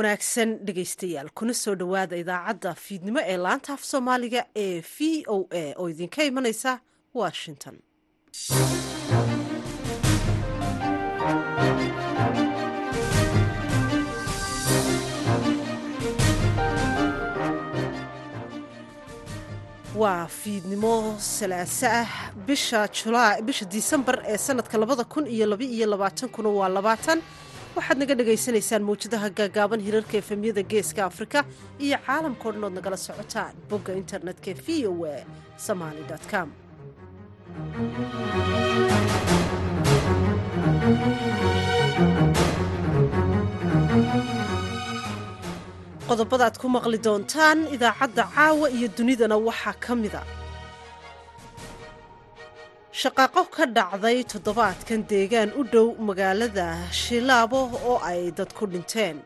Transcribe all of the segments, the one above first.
wanaagsan dhegaystayaal. Kuna soo dhowaada idaacadda fiidnimo ee laanta af soomaaliga ee v o a oo idinka imanaysa washington. Waa fiidnimo salaaso ah. Bisha julaa bisha disembar ee sanadka labada kun iyo labaiyo labaatankuna waa labaatan waxaad naga dhagaysanaysaan mawjadaha gaagaaban hirarka efemyada geeska afrika iyo caalamkao dhan ood nagala socotaan bogga internetka v o a somaali com. Qodobada aad ku maqli doontaan idaacadda caawa iyo dunidana waxaa ka mida shaqaaqo ka dhacday toddobaadkan deegaan u dhow magaalada shilaabo oo ay dad ku dhinteen.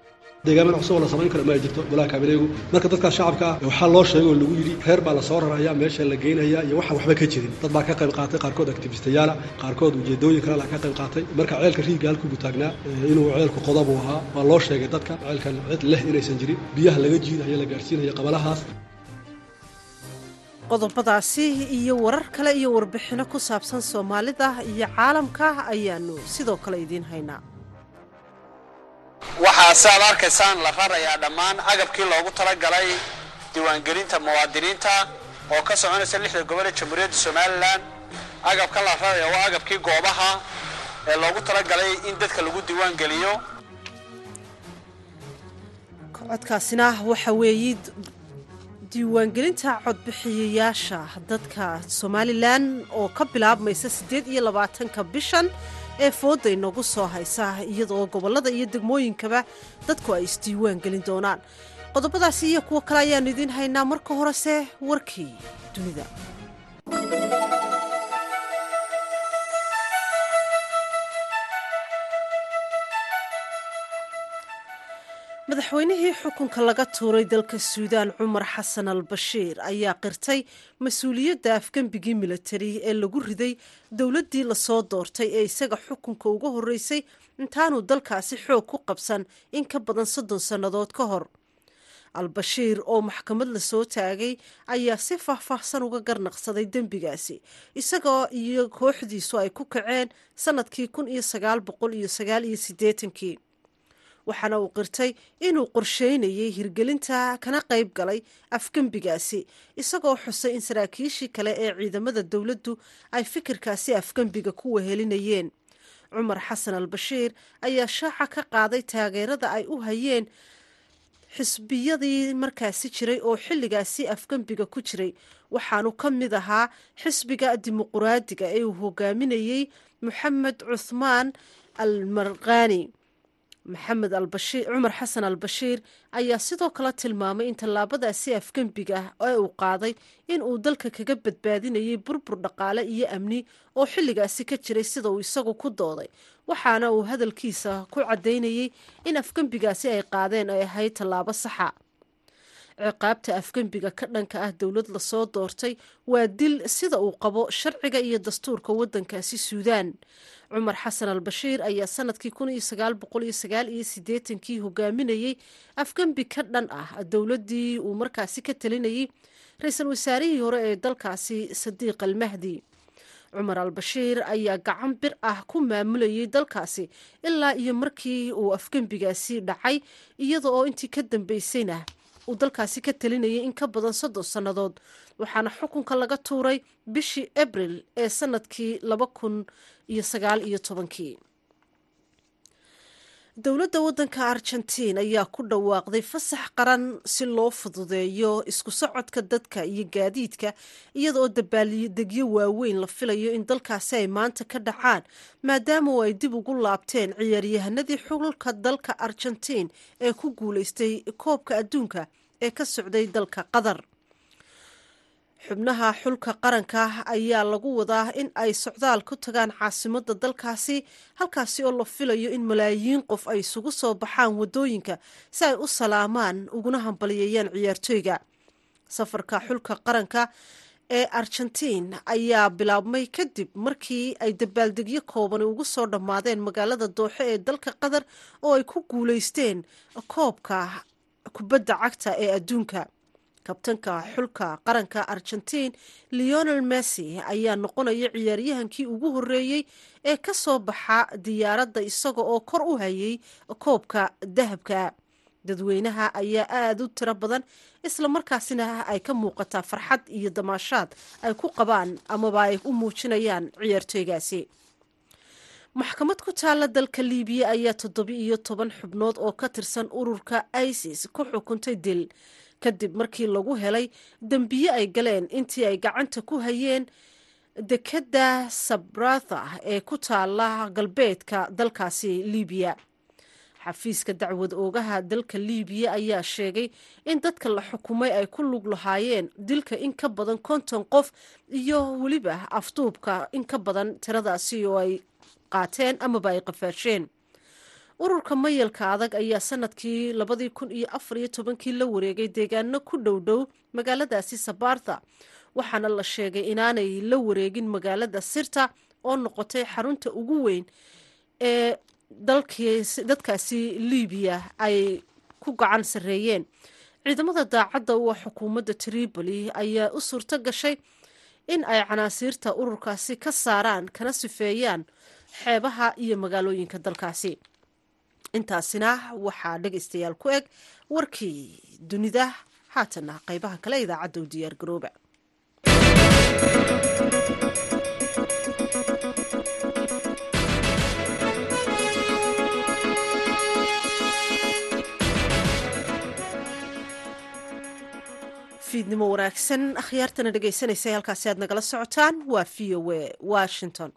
Deegaamada cusub oo la samayn karo ma ay jirto golaha kaabineegu marka dadkaas shacabka ah waxaa loo sheegay oo lagu yidhi reer baa la soo raraya meesha la geynaya iyo waxaan waxba ka jirin. Dad baa ka qayb qaatay qaarkood activistayaala qaarkood ujeedooyin kalena ka qayb qaatay. Marka ceelka riigga halkuubu taagnaa inuu ceelku qodabuu ahaa waa loo sheegay dadka ceelkan cid leh inaysan jirin. Biyaha laga jiidayo la gaadhsiinaya qabalahaas qodobadaasi iyo warar kale iyo warbixinno ku saabsan soomaalida iyo caalamka ayaanu sidoo kale idiin haynaa. Waxaa aad arkaysaan la rarayaa dhammaan agabkii loogu talagalay diiwaangelinta muwaadiniinta oo ka soconaysa lixda gobol ee jamhuuriyadda somalilan. Agabkan la raraya waa agabkii goobaha ee loogu talagalay in dadka lagu diiwaangeliyo. Codkaasina waxa weeye diiwaangelinta codbixiyayaasha dadka somalilan oo ka bilaabmaysa siddeed iyo labaatanka bishan ee fooda inoogu soo haysa iyadaoo gobollada iyo degmooyinkaba dadku ay isdiiwaan gelin doonaan. Qodobadaasi iyo kuwo kale ayaannu idiin haynaa marka horese warkii dunida madaxweynihii xukunka laga tuuray dalka suudaan cumar xasan al bashiir ayaa qirtay mas'uuliyadda afgembigii militari ee lagu riday dowladdii la soo doortay ee isaga xukunka uga horreysay intaanuu dalkaasi xoog ku qabsan in ka badan soddon sannadood ka hor. Al-bashiir oo maxkamad la soo taagay ayaa si faahfaahsan uga garnaqsaday dembigaasi isagoo iyo kooxdiisu ay ku kaceen sannadkii kun iyo sagaal boqol iyo sagaal iyo siddeetankii waxaana uu qirtay inuu qorsheynayay hirgelinta kana qayb galay afgembigaasi isagoo xusay in saraakiishii kale ee ciidamada dowladdu ay fikirkaasi afgembiga ku wehelinayeen. Cumar xasan al bashiir ayaa shaaca ka qaaday taageerada ay u hayeen xisbiyadii markaasi jiray oo xilligaasi afgembiga ku jiray. Waxaanu ka mid ahaa xisbiga dimuquraadiga ee uu hogaaminayey moxamed cuthmaan al markani maxamed albashiir cumar xasan al bashiir ayaa sidoo kale tilmaamay in tallaabadaasi afgembiga ee uu qaaday in uu dalka kaga badbaadinayay burbur dhaqaale iyo amni oo xilligaasi ka jiray sida uu isagu ku dooday. Waxaana uu hadalkiisa ku caddaynayay in afgembigaasi ay qaadeen ay ahayd tallaabo saxa ciqaabta afgembiga ka dhanka ah dowlad la soo doortay waa dil sida uu qabo sharciga iyo dastuurka waddankaasi suudaan cumar xasan al bashiir ayaa sannadkii siddeetankii hogaaminayey afgembi ka dhan ah dowladdii uu markaasi ka talinayay ra'iisul wasaarihii hore ee dalkaasi sadiiq al mahdi cumar al bashiir ayaa gacan bir ah ku maamulayay dalkaasi ilaa iyo markii uu afgembigaasi dhacay iyada oo intii ka dambeysayna uu dalkaasi ka talinayay in ka badan soddon sannadood waxaana xukunka laga tuuray bishii abril ee sannadkii laba kun iyo sagaal iyo tobankii dowladda waddanka argentiin ayaa ku dhawaaqday fasax qaran si loo fududeeyo isku socodka dadka iyo gaadiidka iyadaoo dabaaldegyo waaweyn la filayo in dalkaasi ay maanta ka dhacaan maadaama ay dib ugu laabteen ciyaaryahanadii xulka dalka argentiin ee ku guulaystay koobka adduunka ee ka socday dalka qatar xubnaha xulka qaranka ayaa lagu wadaa in ay socdaal ku tagaan caasimadda dalkaasi halkaasi oo la filayo in malaayiin qof ay isugu soo baxaan waddooyinka si ay u salaamaan uguna hambaliyeeyaan ciyaartooyga safarka xulka qaranka ee argentiin ayaa bilaabmay kadib markii ay dabaaldegyo koobani ugu soo dhammaadeen magaalada dooxe ee dalka qatar oo ay ku guulaysteen koobka kubadda cagta ee adduunka kabtanka xulka qaranka argentiin leonel messi ayaa noqonaya ciyaaryahankii ugu horreeyey ee ka soo baxa diyaaradda isaga oo kor u hayay koobka dahabka. Dadweynaha ayaa aada u tiro badan isla markaasina ay ka muuqataa farxad iyo damaashaad ay ku qabaan amaba ay u muujinayaan ciyaartooygaasi maxkamad ku taalla dalka liibiya ayaa toddoba iyo toban xubnood oo ka tirsan ururka isis ku xukuntay dil kadib markii lagu helay dembiye ay galeen intii ay gacanta ku hayeen dekadda sabratha ee ku taala galbeedka dalkaasi liibiya. Xafiiska dacwad oogaha dalka liibiya ayaa sheegay in dadka la xukumay ay ku lug lahaayeen dilka in ka badan konton qof iyo weliba afduubka in ka badan tiradaasi oo ay qaateen amaba ay qafaasheen ururka mayalka adag ayaa sannadkii labadii kun iyo afar iyo tobankii la wareegay deegaano ku dhow dhow magaaladaasi sabartha waxaana la sheegay inaanay la wareegin magaalada sirta oo noqotay xarunta ugu weyn ee dadkaasi liibiya ay ku gacan sarreeyeen. Ciidamada daacadda u xukuumadda tripoli ayaa u suurto gashay in ay canaasiirta ururkaasi ka saaraan kana sifeeyaan xeebaha iyo magaalooyinka dalkaasi intaasina waxaa dhegaystayaal ku eg warkii dunida. Haatana qaybaha kale idaacadda u diyaar garooba fiidnimo wanaagsan akhyaartana dhegaysanaysa halkaasi aad nagala socotaan. Waa v o a washington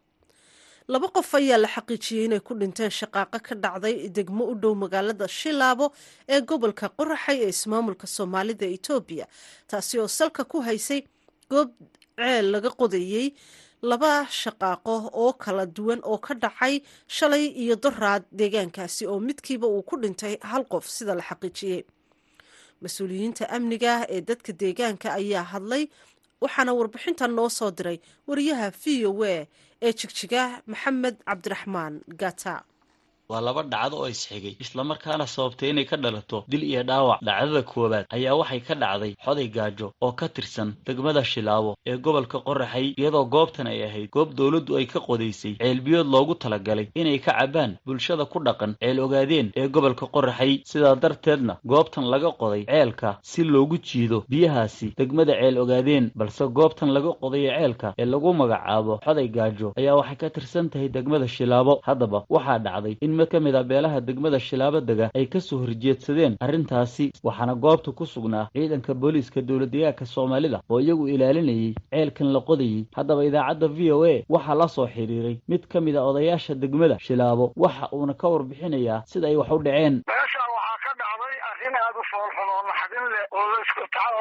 laba qof ayaa la xaqiijiyey inay ku dhinteen shaqaaqo ka dhacday degmo u dhow magaalada shilaabo ee gobolka qoraxay ee ismaamulka soomaalida etoobiya taasi oo salka ku haysay goob ceel laga qodayey laba shaqaaqo oo kala duwan oo ka dhacay shalay iyo doraad deegaankaasi oo midkiiba uu ku dhintay hal qof sida la xaqiijiyey mas'uuliyiinta amniga ee dadka deegaanka ayaa hadlay waxaana warbixintan noo soo diray wariyaha v o ee jigjiga maxamed cabdiraxmaan gata waa laba dhacdo oo isxigay islamarkaana sababtay inay ka dhalato dil iyo dhaawac. Dhacdada koowaad ayaa waxay ka dhacday xoday gaajo oo ka tirsan degmada shilaabo ee gobolka qoraxay iyadoo goobtan ay ahayd goob dowladdu ay ka qodaysay ceelbiyood loogu talagalay inay ka cabbaan bulshada ku dhaqan ceel ogaadeen ee gobolka qoraxay. Sidaa darteedna goobtan laga qoday ceelka si loogu jiido biyahaasi degmada ceel ogaadeen balse goobtan laga qodayo ceelka ee lagu magacaabo xoday gaajo ayaa waxay ka tirsan tahay degmada shilaabo haddaba waxaa dhacday in mid ka mid a beelaha degmada shilaabo dega ay ka soo horjeedsadeen arrintaasi. Waxaana goobta ku sugnaa ciidanka booliiska dowladdeegaanka soomaalida oo iyagu ilaalinayay ceelkan la qodayey haddaba idaacadda v o a waxaa la soo xidhiiray mid ka mid a odayaasha degmada shilaabo. Waxa uuna ka warbixinayaa sida ay wax u dhaceen foolxun oo naxdin leh oo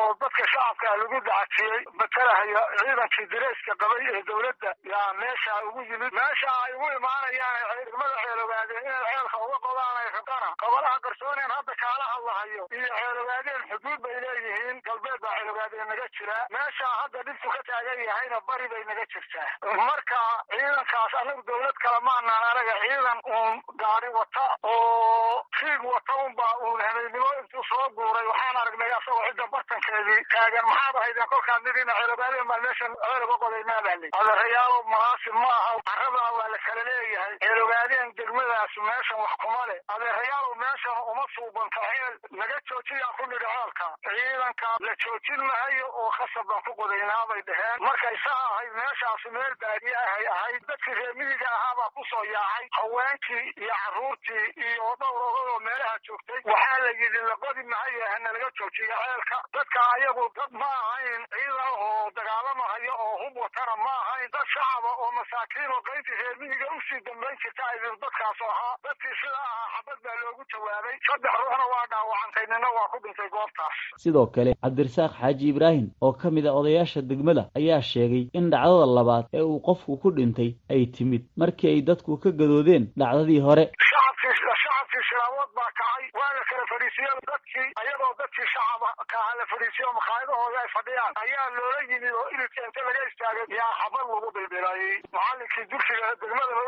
oo dadka shacabka lagu dacatiyey matalahaya ciidankii direyska qabay ee dowladda yaa meesha ugu yimid. Meesha ay ugu imaanayaan degmada ceelogaadeen inay ceelka uga qodaan ay rabana gobolaha qarsooneen hadda kaala hadlahayo iyo ceelogaadeen xuduud bay leeyihiin. Galbeed baa ceelogaadeen naga jira. Meesha hadda dhibtu ka taagan yahayna bari bay naga jirtaa. Marka ciidankaas anagu dowlad kale maanaan anaga ciidan uun gaari wata oo fiig wata unbaa uun habeennimo intuu soo guuray waxaan aragnay asagoo cidda bartankeedii taagan. Maxaad ahaydeen kolkaad midina ceelogaadeen baan meeshan ceel uga qodaynaa baa lii adeerayaalo munaasib ma aha carradana waa la kala leeyahay ceelogaadeen degmadaas meeshan wax kuma leh. Adeerayaalow meeshan uma suubanto ceel naga joojiyaa ku nidhi ceelka ciidanka la joojin mahayo oo khasab baan ku qodaynaa bay dheheen markay saa ahayd meeshaasi meel baadiye ahay ahayd dadkii reemiyiga ahaabaa ku soo yaacay. Haweenkii iyo carruurtii iyo dhowr odadoo meelaha joogtay. Waxaa la yidhi laqodi mahayo hana laga joojiyo ceelka dadka ayagu dad ma ahayn ciidan oo dagaalamahayo oo hub watana ma ahayn. Dad shacaba oo masaakiin oo qaybtii reemiyiga u sii dambayn jirta aydi dadkaas ahaa. Dadkii sida ahaa xabad baa loogu jawaabay saddex ruuxna waa dhaawacantay nina waa ku dhintay goobtaas. Sidoo kale cabdirasaaq xaaji ibraahim oo ka mid a odayaasha degmada ayaa sheegay in dhacdada labaad ee uu qofku ku dhintay ay timid markii ay dadku ka gadoodeen dhacdadii hore. Shacabkii shilaawood baa kacay. Waa la kala fadhiisiyo dadkii ayadoo dadkii shacaba kaha la fadhiisiyo makhaayadahooda ay fadhiyaan. Ayaa loola yimid oo iridka inta laga istaagay yaa xabad lagu bilbilayay macalinkii dugsiga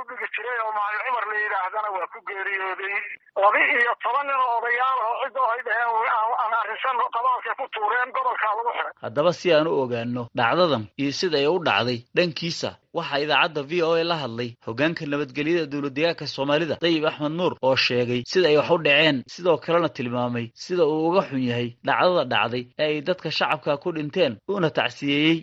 u dhigi jiray oo macalin cumar la yidhaahdana waa ku geeriyooday laba iyo toban nin oo odayaal oo cidda ay dhaheen aan arrinsan qabaalkay ku tuureen gobolkaa lagu xiray. Haddaba si aan u ogaano dhacdadan iyo sida ay u dhacday dhankiisa waxaa idaacadda v o a la hadlay hoggaanka nabadgelyada dowladdeegaanka soomaalida dayib axmed nuur oo sheegay sida ay wax u dhaceen sidoo kalena tilmaamay sida uu uga xun yahay dhacdada dhacday ee ay dadka shacabka ku dhinteen uuna tacsiyeeyey.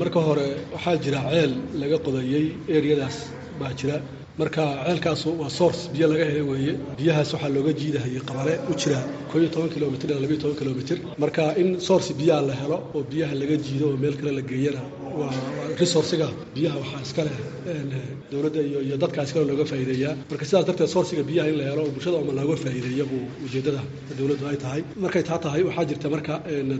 Marka hore waxaa jira ceel laga qodayey eriyadaas baa jira. Marka ceelkaasu waa source biyo laga helay weeye. Biyahaas waxaa looga jiidahayay qabale u jira koo iyo toban kilomitr ilaa labiyo toban kilomitr marka in source biyaha la helo oo biyaha laga jiido oo meel kale la geeyana resourciga biyaha waxaa iska leh dowladda iyo dadkaa iskale looga faa'iideeyaa. Marka sidaas darteed sourciga biyaha in la helo oo bulshada oma looga faa'iideeya buu ujeeddada dowladdu ay tahay. Markay taa tahay waxaa jirta marka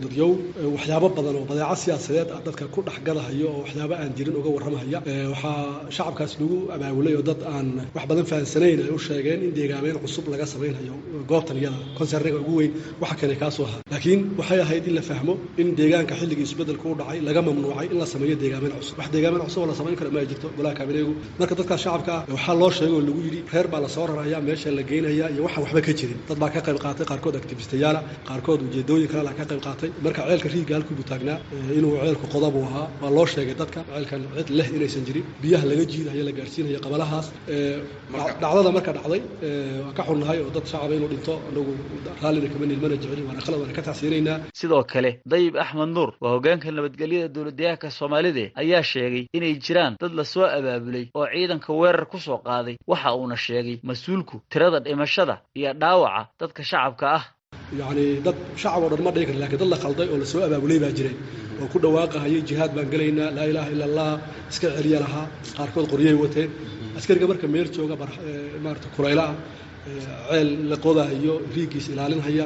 dadyow waxyaabo badan oo badeeco siyaasadeed ah dadka ku dhexgadahayo oo waxyaabo aan jirin uga warramahaya waxaa shacabkaas lagu abaabulay oo dad aan wax badan fahansanayn ay u sheegeen in deegaameyn cusub laga samaynayo goobtan iyada konserniga ugu weyn. Waxa keenay kaasuu ahaa. Laakiin waxay ahayd in la fahmo in deegaanka xilligii isbeddelku u dhacay laga mamnuucay in la sameeyo deegaameyn cusub. Wax deegaameyn cusub oo la samayn karo ma jirto. Golaha kabineegu marka dadkaas shacabka waxaa loo sheegay oo lagu yidhi reer baa la soo raraya meesha la geynaya iyo waxaan waxba ka jirin. Dad baa ka qayb qaatay qaarkood activistayaala qaarkood ujeedooyin kale ka qayb qaatay. Marka ceelka riiga halkuu buu taagnaa inuu ceelku qodabuu ahaa waa loo sheegay dadka ceelkan cid leh inaysan jirin. Biyaha laga jiidayo la gaarsiinayo qabalahaas dhacdada marka dhacday waan ka xunnahay oo dad shacaba inuu dhinto anagu raallina kama nihin mana jecelin waana khalad waana ka tacsiinaynaa sidoo kale dayib axmed nuur waa hoggaanka nabadgelyada dowladdeegaanka soomaalida ayaa sheegay inay jiraan dad la soo abaabulay oo ciidanka weerar ku soo qaaday. Waxa uuna sheegay mas'uulku tirada dhimashada iyo dhaawaca dadka shacabka ah. Yacni dad shacab oo dhan ma dhihi kara lakiin dad la khalday oo la soo abaabulay baa jiray. Oo ku dhawaaqahayay jihaad baan gelaynaa laa ilaaha illa allah iska celiya lahaa qaarkood qoryay wateen askariga marka meel jooga maarata kulayla ah ceel la qodahayo riiggiisa ilaalinhaya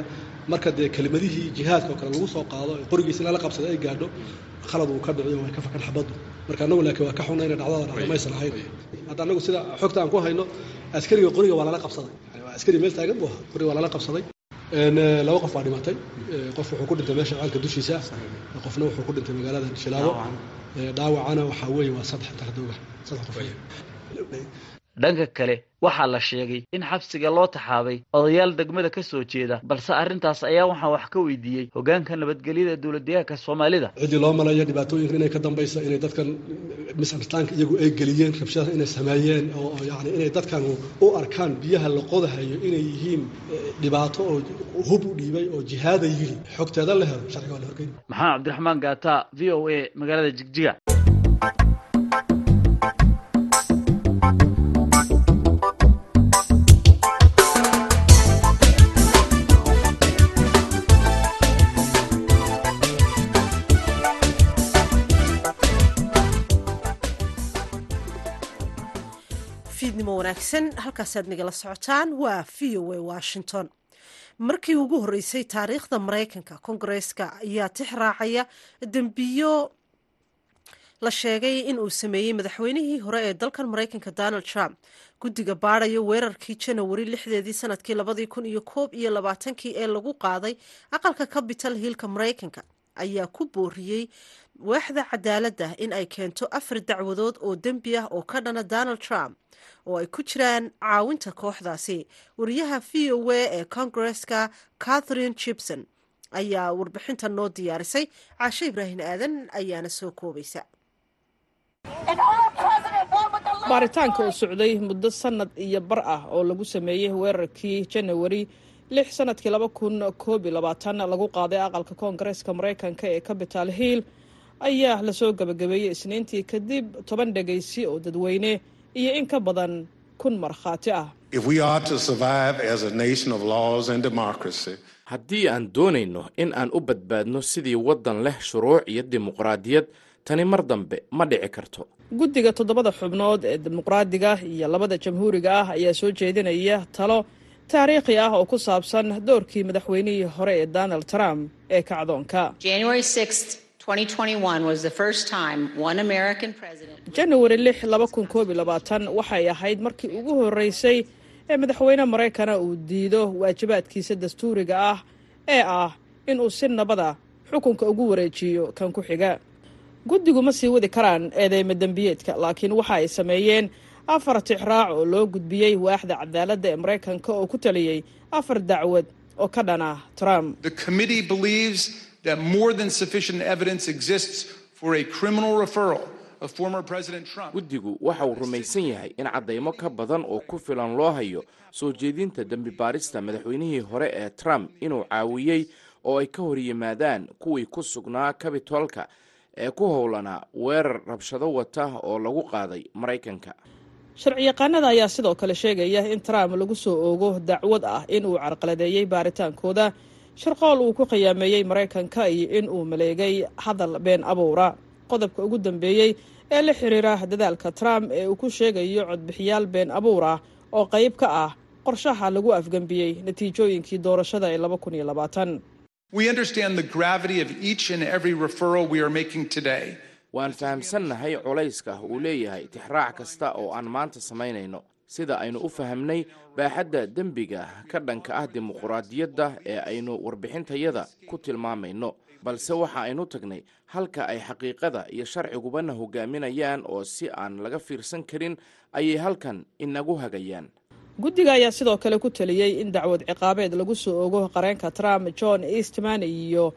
marka dee kelimadihii jihaadka oo kale lagu soo qaado qorigiisa ilaa la qabsada ay gaadho khalad uu ka dhiciyo way ka fakan xabaddu marka annagu laakiin waa ka xunna inay dhacdada dhacdo maysan ahayn. Hadda annagu sida xogta aan ku hayno askariga qoriga waa lala qabsaday. Askari meel taagan buu ahaa qoriga waa lala qabsaday. Laba qof baa dhimatay. Qof wuxuu ku dhintay meesha ceelka dushiisa. Qofna wuxuu ku dhintay magaalada shilaabo dhaawacana waxaa weeye waa saddex taxdooga saddex qof dhanka kale waxaa la sheegay in xabsiga loo taxaabay odayaal degmada ka soo jeeda balse arrintaas ayaa waxaa wax ka weydiiyey hoggaanka nabadgelyada dowladdeegaanka soomaalida. Ciddii loo malaya dhibaatooyinka inay ka dambaysa inay dadkan misunderstandka iyagu ay geliyeen rabshadaha inay sameeyeen oo yacni inay dadkan u arkaan biyaha la qodahayo inay yihiin dhibaato oo hub u dhiibay oo jihaada yidhi. Xogteeda la helo sharciga waa la horgeyn. Maxamed cabdiraxmaan gaata v o a magaalada jigjiga wanaagsan halkaasaad nagala socotaan waa v o a washington. Markii ugu horreysay taariikhda maraykanka kongareeska ayaa tix raacaya dembiyo la sheegay in uu sameeyey madaxweynihii hore ee dalkan maraykanka donald trump. Guddiga baadhaya weerarkii janawari lixdeedii sannadkii labadii kun iyo koob iyo labaatankii ee lagu qaaday aqalka capital hillka maraykanka ayaa ku booriyey waaxda cadaaladda in ay keento afar dacwadood oo dembi ah oo ka dhana donald trump oo ay ku jiraan caawinta kooxdaasi. Wariyaha v o a ee kongareska catherine gibson ayaa warbixinta noo diyaarisay. Caashe ibraahin aadan ayaana soo koobaysa. Baaritaanka uu socday muddo sannad iyo bar ah oo lagu sameeyey weerarkii janawari lix sannadkii laba kun koob iyo labaatan lagu qaaday aqalka koongareeska maraykanka ee capital hill ayaa la soo gabagabeeyey isniintii kadib toban dhegaysi oo dadweyne iyo in ka badan kun markhaati ah. Haddii aan doonayno in aan u badbaadno sidii waddan leh shuruuc iyo dimuqraadiyad tani mar dambe ma dhici karto. Guddiga toddobada xubnood ee dimuqraadiga iyo labada jamhuuriga ah ayaa soo jeedinaya talo taariikhi ah oo ku saabsan doorkii madaxweynihii hore ee donald trump ee kacdoonka. Janawari lix laba kun koob iyo labaatan waxay ahayd markii ugu horreysay ee madaxweyne maraykana uu diido waajibaadkiisa dastuuriga ah ee ah inuu si nabada xukunka ugu wareejiyo kan ku xiga. Guddigu ma sii wadi karaan eedeyma dembiyeedka laakiin waxa ay sameeyeen afar tixraac oo loo gudbiyey waaxda cadaaladda ee maraykanka oo ku taliyey afar dacwad oo ka dhan ah trump The committee believes that more than sufficient evidence exists for a criminal referral of former President Trump. guddigu waxa uu rumaysan yahay in caddaymo ka badan oo ku filan loo hayo soo jeedinta dembi baarista madaxweynihii hore ee trump inuu caawiyey oo ay ka hor yimaadaan kuwii ku sugnaa kabitolka ee ku howlanaa weerar rabshado wata oo lagu qaaday maraykanka sharciyaqaanada ayaa sidoo kale sheegaya in trump lagu soo oogo dacwad ah in uu carqaladeeyey baaritaankooda shirqool uu ku khiyaameeyey maraykanka iyo in uu maleegay hadal been abuura. Qodobka ugu dambeeyey ee la xiriira dadaalka trump ee uu ku sheegayo codbixiyaal been abuur ah oo qayb ka ah qorshaha lagu afgembiyey natiijooyinkii doorashada ee laba kun iyo labaatan Waan fahamsannahay culayska uu leeyahay tixraac kasta oo aan maanta samaynayno. Sida aynu u fahamnay baaxadda dembiga ka dhanka ah dimuquraadiyadda ee aynu warbixintayada ku tilmaamayno. Balse waxa aynu tagnay halka ay xaqiiqada iyo sharcigubana hogaaminayaan oo si aan laga fiirsan karin ayay halkan inagu hagayaan. Guddiga ayaa sidoo kale ku taliyey in dacwad ciqaabeed lagu soo ogo qareenka trump john eastman iyo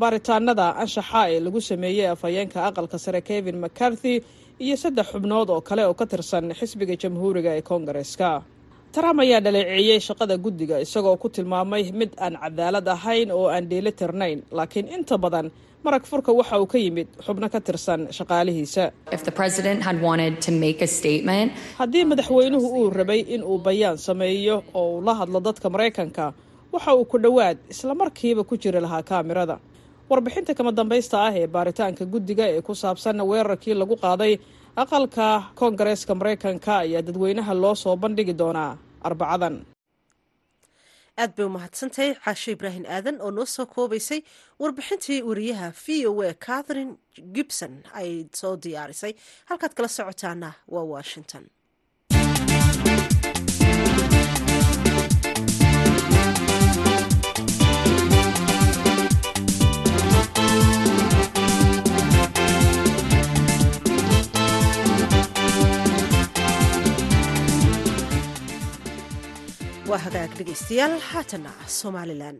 baaritaanada anshaxa ee lagu sameeyey afhayeenka aqalka sare kevin mccarthy iyo saddex xubnood oo kale oo ka tirsan xisbiga jamhuuriga ee koongareska trump ayaa dhaleeceeyey shaqada guddiga isagoo ku tilmaamay mid aan cadaalad ahayn oo aan dheeli tirnayn laakiin inta badan marag furka waxa uu ka yimid xubno ka tirsan shaqaalihiisa. Haddii madaxweynuhu uu rabay in uu bayaan sameeyo oo uu la hadlo dadka maraykanka waxa uu ku dhowaad islamarkiiba ku jiri lahaa kaamirada warbixinta kama dambaysta ah ee baaritaanka guddiga ee ku saabsan weerarkii lagu qaaday aqalka koongareeska maraykanka ayaa dadweynaha loo soo bandhigi doonaa arbacadan. Aad bay umahadsantahay caashe ibraahim aadan oo noo soo koobaysay warbixintii wariyaha v o a catherine gibson ay soo diyaarisay. Halkaad kala socotaana waa washington waa hagaag dhegeystayaal haatana somalilan.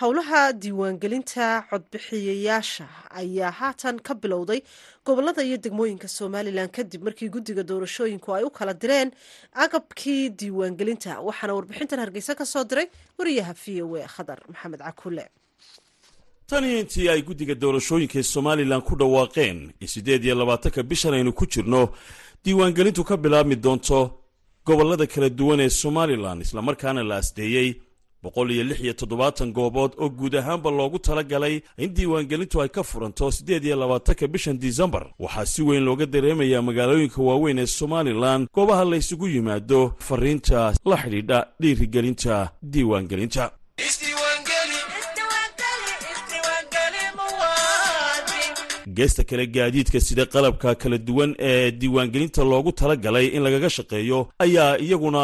Howlaha diiwaangelinta codbixiyayaasha ayaa haatan ka bilowday gobollada iyo degmooyinka somalilan kadib markii guddiga doorashooyinku ay u kala direen agabkii diiwaangelinta. Waxaana warbixintan hargeysa ka diray wariyaha v o a khadar maxamed cakule. Tan iyo intii ay guddiga doorashooyinka ee somalilan ku dhawaaqeen. In siddeed iyo labaatanka bishan aynu ku jirno diiwaangelintu ka bilaabmi doonto gobollada kala duwan ee somalilan islamarkaana la asdeeyey boqol iyo lix iyo toddobaatan goobood oo guud ahaanba loogu talagalay in diiwaangelintu ay ka furanto siddeed iyo labaatanka bishan disembar. Waxaa si weyn looga dareemayaa magaalooyinka waaweyn ee somalilan goobaha la ysugu yimaado fariinta la xidhiidha dhiirigelinta diiwaangelinta geesta kale gaadiidka sida qalabka kala duwan ee diiwaangelinta loogu talagalay in lagaga shaqeeyo ayaa iyaguna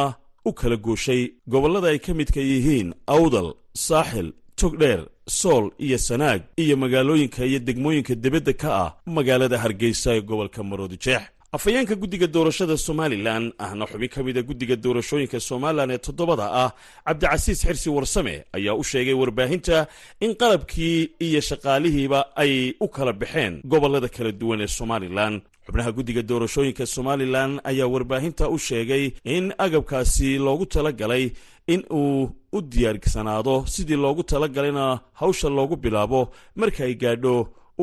u kala gooshay. Gobollada ay ka midka yihiin awdal saaxil togdheer sool iyo sanaag iyo magaalooyinka iyo degmooyinka debadda ka ah magaalada hargeysa ee gobolka maroodijeex afhayeenka guddiga doorashada somalilan ahna xubin ka mida guddiga doorashooyinka somalilan ee toddobada ah cabdicasiis xirsi warsame ayaa u sheegay warbaahinta in qalabkii iyo shaqaalihiiba ay u kala baxeen gobollada kala duwan ee somalilan. Xubnaha guddiga doorashooyinka somalilan ayaa warbaahinta u sheegay in agabkaasi loogu talagalay in uu u diyaarsanaado sidii loogu talagalayna hawsha loogu bilaabo marka ay gaadho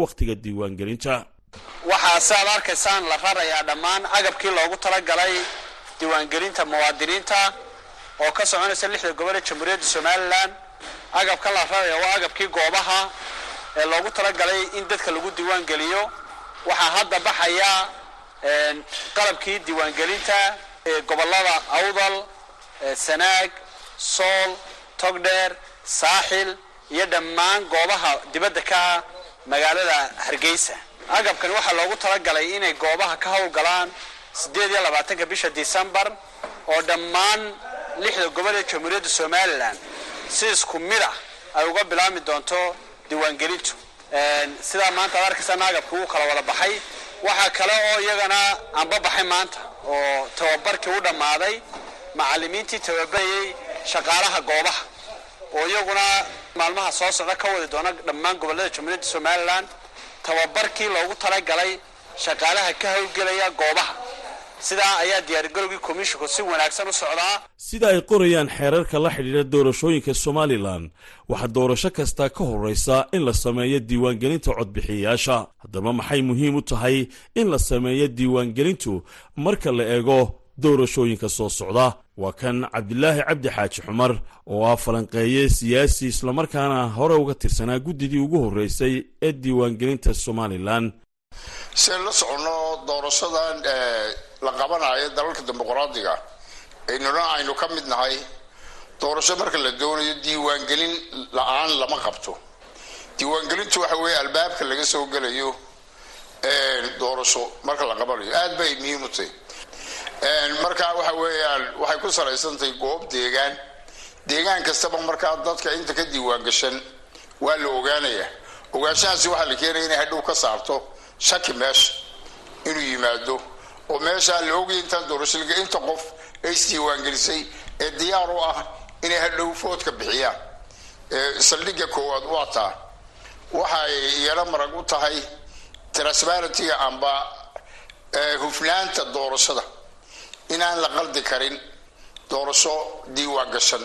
wakhtiga diiwaangelinta waxaa si aad arkaysaan la rarayaa dhammaan agabkii loogu talagalay diiwaangelinta muwaadiniinta oo ka soconaysa lixda gobol ee jamhuuriyadda somalilan. Agabka la raraya waa agabkii goobaha ee loogu talagalay in dadka lagu diiwaangeliyo. Waxaa hadda baxaya qalabkii diiwaangelinta ee gobollada awdal sanaag sool togdheer saaxil iyo dhammaan goobaha dibadda ka ah magaalada hargeysa agabkan waxaa loogu talagalay inay goobaha ka howlgalaan siddeed iyo labaatanka bisha disembar oo dhammaan lixda gobol ee jamhuuriyadda somalilan. Si isku mid ah ay uga bilaabmi doonto diiwaangelintu. Sidaa maanta ad arkaysaa naagabka wuu kala wada baxay. Waxaa kale oo iyagana anba baxay maanta oo tababarkii u dhammaaday macallimiintii tababarayey shaqaalaha goobaha. Oo iyaguna maalmaha soo socda ka wadi doona dhammaan gobollada jamhuuriyadda somalilan tababarkii loogu talagalay shaqaalaha ka howlgelaya goobaha. Sidaa ayaa diyaargarowgii komishinku si wanaagsan u socdaa sida ay qorayaan xeerarka la xidhiidha doorashooyinka somalilan waxaa doorasho kasta ka horraysa in la sameeyo diiwaangelinta codbixiyayaasha. Haddaba maxay muhiim u tahay in la sameeyo diiwaangelintu marka la eego doorashooyinka soo socda. Waa kan cabdilaahi cabdi xaaji xumar oo ah falanqeeye siyaasi islamarkaana hore uga tirsanaa guddidii ugu horreysay ee diiwaangelinta somalilan ay la soconno doorashadan la qabanayo dalalka dimuqraadiga aynuna aynu ka mid nahay doorasho marka la doonayo diiwaangelin la'aan lama qabto. Diiwaangelintu waxa weeye albaabka laga soo gelayo doorasho marka la qabanayo. Aad bay muhiim u tahay marka waxa weeyaan waxay ku salaysantahay goob deegaan. Deegaan kastaba markaa dadka inta ka diiwaan waa la ogaanayaa ogaanshahaasi waxaa la keenaya inay hadhow ka saarto shaki meesha inuu yimaado oo meeshaa la ogaya intaan doorashaliga inta qof ee isdiiwaangelisay ee diyaar u ah inay hadhow foodka bixiyaan. Saldhigga koowaad waa taa waxay iyana marag u tahay transparentyga amba hufnaanta doorashada inaan la qaldi karin doorasho diiwaan gashan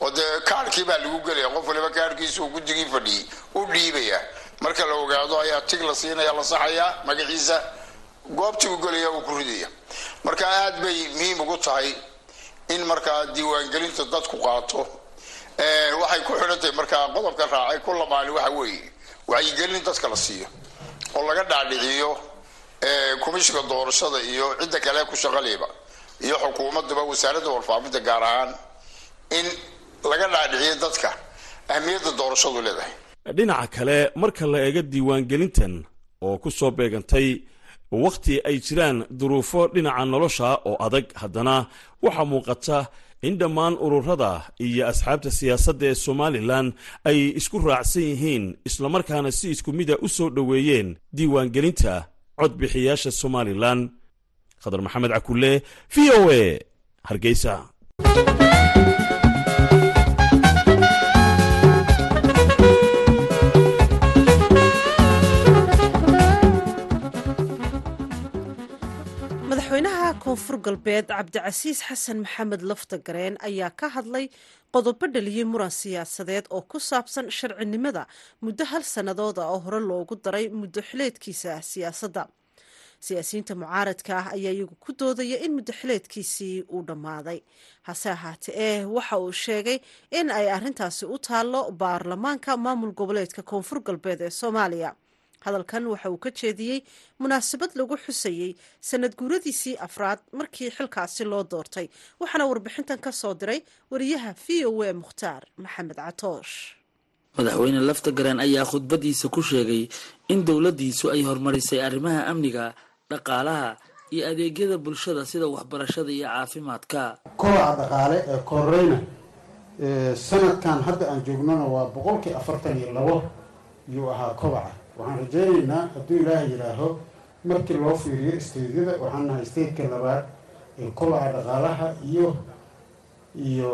oo dee kaarkii baa lagu gelaya qof waliba kaarkiisa uu guddigii fadhiyey u dhiibaya. Marka la ogaado ayaa tig la siinaya la saxaya magaciisa goobtii u gelaya uu ku ridaya marka aad bay muhiim ugu tahay in markaa diiwaangelinta dadku qaato. Waxay ku xidhantahay markaa qodobka raacay ku lamaani waxa weeye wacyigelin dadka la siiyo oo laga dhaadhiciyo komishinka doorashada iyo cidda kale ku shaqaliba iyo xukuumadaba wasaaradda warfaafinta gaar ahaan in laga dhaadhiciyo dadka ahmiyadda doorashadu leedahay. Dhinaca kale marka la eego diiwaangelintan oo ku soo beegantay wakhti ay jiraan duruufo dhinaca nolosha oo adag haddana waxaa muuqata in dhammaan ururada iyo asxaabta siyaasadda ee somalilan ay isku raacsan yihiin islamarkaana si isku mida u soo dhoweeyeen diiwaangelinta codbixiyaasha somalilan khadar maxamed cakulle v o a. Hargeysa. Koonfur galbeed cabdicasiis xasan maxamed laftagareen ayaa ka hadlay qodobo dhaliyey muran siyaasadeed oo ku saabsan sharcinimada muddo hal sannadood ah oo hore loogu daray muddo xileedkiisa siyaasadda siyaasiyiinta mucaaradka ah ayaa iyagu ku doodaya in muddo xileedkiisii uu dhammaaday. Hase ahaatee eh waxa uu sheegay in ay arrintaasi u taallo baarlamaanka maamul goboleedka koonfur galbeed ee soomaaliya. Hadalkan waxa uu ka jeediyey munaasabad lagu xusayey sanad guuradiisii afraad markii xilkaasi loo doortay waxaana warbixintan ka soo diray wariyaha v o a mukhtaar maxamed catoosh madaxweyne laftagareen ayaa khudbadiisa ku sheegay in dowladdiisu ay horumarisay arrimaha amniga dhaqaalaha iyo adeegyada bulshada sida waxbarashada iyo caafimaadka. Kobaca dhaqaale ee koreyna sanadkan hadda aan joognona waa boqolkii afartan iyo labo yuu ahaa kobaca. Waxaan rajeynaynaa hadduu ilaaha yidhaaho markii loo fiiriyo isteedyada waxaan nahay isteedka labaad ee kobaca dhaqaalaha iyo iyo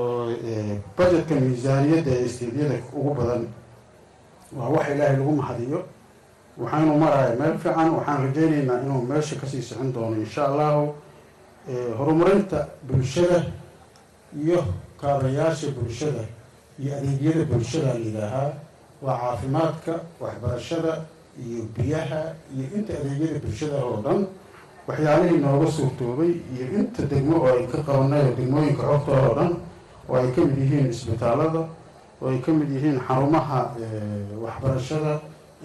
budgetka miisaaniyadda ee isteedyada ugu badan. Waa wax ilaahay lagu mahadiyo waxaanu maraya meel fiican waxaan rajeynaynaa inuu meesha ka sii sixin doono insha allahu horumarinta bulshada iyo kaabayaasha bulshada iyo adeegyada bulshada la yidhaahaa waa caafimaadka waxbarashada iyo biyaha iyo inta adeegyada bulshada oo dhan waxyaalihii nooga suurtoobay iyo inta degmo oo ay ka qabanay oo degmooyinka xogtooda oo dhan oo ay ka mid yihiin isbitaalada oo ay ka mid yihiin xarumaha waxbarashada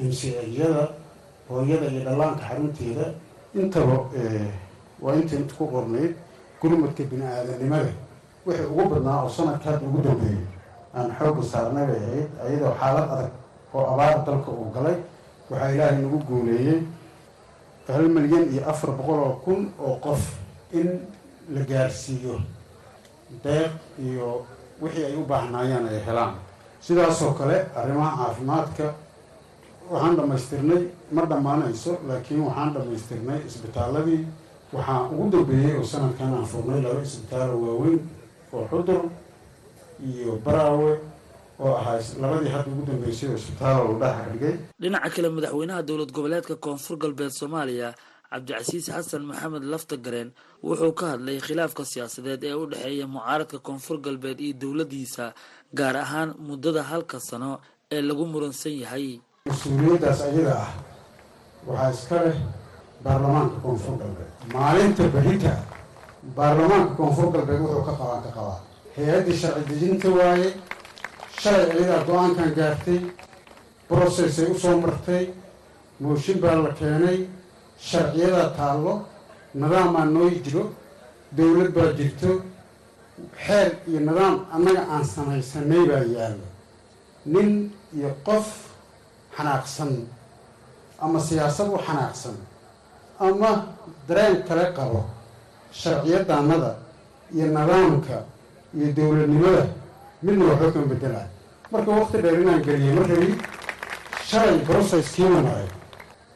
imsiyada hooyada iyo dhallaanka xarunteeda intaba waa inta ku qornayd gurmadka bini-aadanimada. Wixii ugu badnaa oo sanadka hadda ugu dambeeyay aan xoogga saarnay bay ahayd ayadoo xaalad adag oo abaar dalka uu galay waxaa ilaahay nagu guuleeyey hal milyan iyo afar boqol oo kun oo qof in la gaarsiiyo deeq iyo wixii ay u baahnaayeen ay helaan. Sidaasoo kale arrimaha caafimaadka waxaan dhammaystirnay ma dhammaanayso laakiin waxaan dhammaystirnay isbitaaladii. Waxaa ugu dambeeyey oo sanadkan aan furnay laba isbitaalo waaweyn oo xudur iyo baraawe oo ahaa labadii hadda ugu dambeysay oo isbitaalo la dhex dhigay dhinaca kale madaxweynaha dowlad goboleedka koonfur galbeed soomaaliya cabdicasiis xasan maxamed laftagareen wuxuu ka hadlay khilaafka siyaasadeed ee u dhexeeya mucaaradka koonfur galbeed iyo dowladdiisa gaar ahaan muddada halka sano ee lagu muransan yahay mas'uuliyaddaas ayada ah waxaa iska leh baarlamaanka koonfur galbeed maalinta berita baarlamaanka koonfur galbeed wuxuu ka qabaan ka qabaa. Hay'addii sharci dejinta waaye shalay ayadaa go'aankan gaartay brocessay u soo martay mooshin baa la keenay sharciyadaa taallo nidaamaa noo jiro dowlad baa jirto xeer iyo nidaam annaga aan samaysanay baa yaalla nin iyo qof xanaaqsan ama siyaasad u xanaaqsan ama dareen kale qabo sharciyadaannada iyo nidaamka iyo dowladnimada midna waxba kama bedelaa marka waqti dheer inaan geliyay ma rabi shalay brocesskiina maray.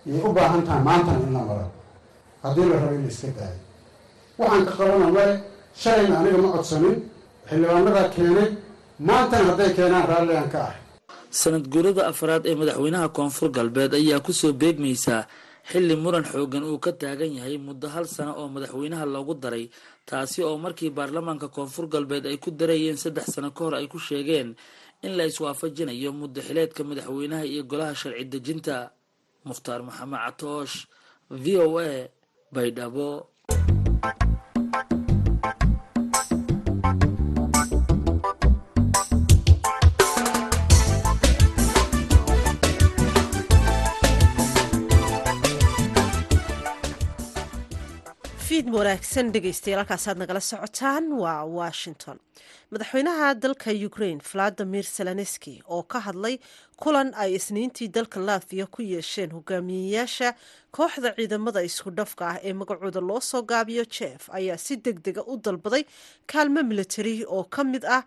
Yay u baahan tahay maantana in la maro. Haddii la rabo in la iska daayo. Waxaan ka qabana male shalayna aniga ma codsanin xildhibaanadaa keenay maantana hadday keenaan raalli aan ka ahay sanad guurada afraad ee madaxweynaha koonfur galbeed ayaa ku soo beegmaysaa xilli muran xoogan uu ka taagan yahay muddo hal sano oo madaxweynaha loogu daray taasi oo markii baarlamaanka koonfur galbeed ay ku darayeen saddex sano ka hor ay ku sheegeen in la iswaafajinayo muddo xileedka madaxweynaha iyo golaha sharci dejinta. Mukhtaar maxamed catoosh v o a baydhabo fiid wanaagsan dhegeystayaal halkaasaad nagala socotaan waa washington. Madaxweynaha dalka ukraine valadimir zelenski oo ka hadlay kulan ay isniintii dalka latviya ku yeesheen hogaamiyeyaasha kooxda ciidamada isku dhafka ah ee magacooda loo soo gaabiyo jef ayaa si deg dega u dalbaday kaalmo militari oo ka mid ah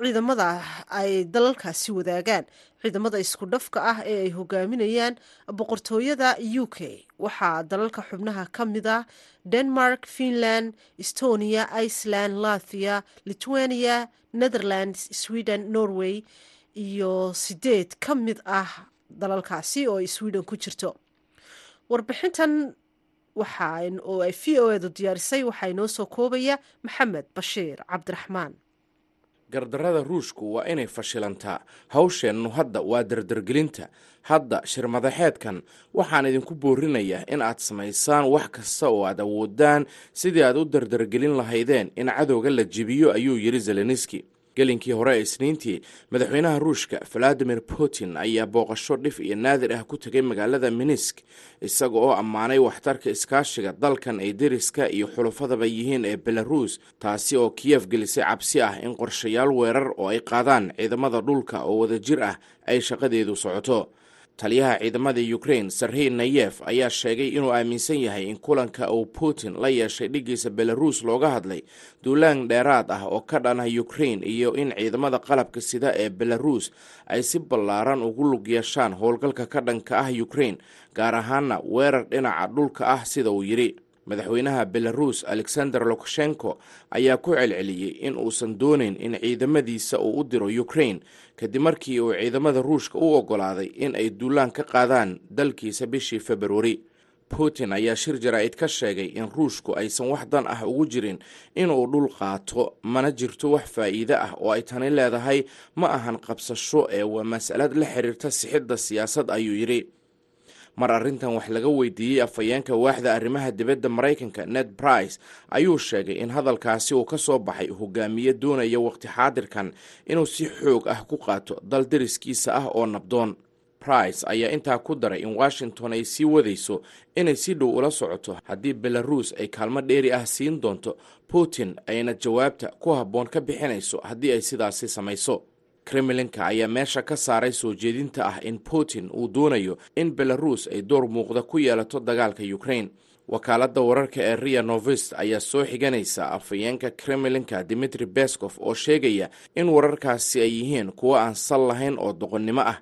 ciidamada ay dalalkaasi wadaagaan. Ciidamada isku dhafka ah ee ay hogaaminayaan boqortooyada u k. Waxaa dalalka xubnaha ka mid ah denmark finland estonia iceland lathia lithuania netherlands sweden norway iyo sideed ka mid ah dalalkaasi oo ay sweden ku jirto. Warbixintan oo ay v o edu diyaarisay waxaa inoo soo koobaya maxamed bashiir cabdiraxmaan gardarrada ruushku waa inay fashilantaa hawsheennu hadda waa dardargelinta. Hadda shirmadaxeedkan waxaan idinku boorinayaa in aad samaysaan wax kasta oo aad awoodaan sidii aad u dardargelin lahaydeen in cadowga la jibiyo ayuu yidhi zelenski gelinkii hore ee isniintii madaxweynaha ruushka valadimir putin ayaa booqasho dhif iyo naadir ah ku tegay magaalada minisk isaga oo ammaanay waxtarka iskaashiga dalkan ay deriska iyo xulufadaba yihiin ee belaruus taasi oo kiyef gelisay cabsi ah in qorshayaal weerar oo ay qaadaan ciidamada dhulka oo wadajir ah ay shaqadeedu socoto taliyaha ciidamada ukrain sarhey nayef ayaa sheegay inuu aaminsan yahay in kulanka uu putin la yeeshay dhiggiisa belaruus looga hadlay duulaan dheeraad ah oo ka dhana ukrain iyo in ciidamada qalabka sida ee belaruus ay si ballaaran ugu lug yeeshaan howlgalka ka dhanka ah ukrain gaar ahaana weerar dhinaca dhulka ah sida uu yidhi madaxweynaha belaruus alexander lukashenko ayaa ku celceliyey in uusan doonayn in ciidamadiisa uu u diro ukrain kadib markii uu ciidamada ruushka u oggolaaday in ay duulaan ka qaadaan dalkiisa bishii februari putin ayaa shir jaraa'id ka sheegay in ruushku aysan wax dan ah ugu jirin inuu dhul qaato mana jirto wax faa'iide ah oo ay tani leedahay ma ahan qabsasho ee waa mas'alad la xiriirta sixidda siyaasad ayuu yidhi mar arrintan wax laga weydiiyey afhayeenka waaxda arrimaha dibadda maraykanka ned brice ayuu sheegay in hadalkaasi uu ka soo baxay hogaamiye doonaya waqti xaadirkan inuu si xoog ah ku qaato dal deriskiisa ah oo nabdoon. Brice ayaa intaa ku daray in washington ay sii wadayso inay si dhow ula socoto haddii belaruus ay kaalmo dheeri ah siin doonto putin ayna jawaabta ku habboon ka bixinayso haddii ay sidaasi samayso kremlinka ayaa meesha ka saaray soo jeedinta ah in putin uu doonayo in belaruus ay door muuqda ku yeelato dagaalka ukrain wakaaladda wararka ee ria novist ayaa soo xiganaysa afhayeenka kremlinka dimitri bescof oo sheegaya in wararkaasi ay yihiin kuwo aan sal lahayn oo doqonnimo ah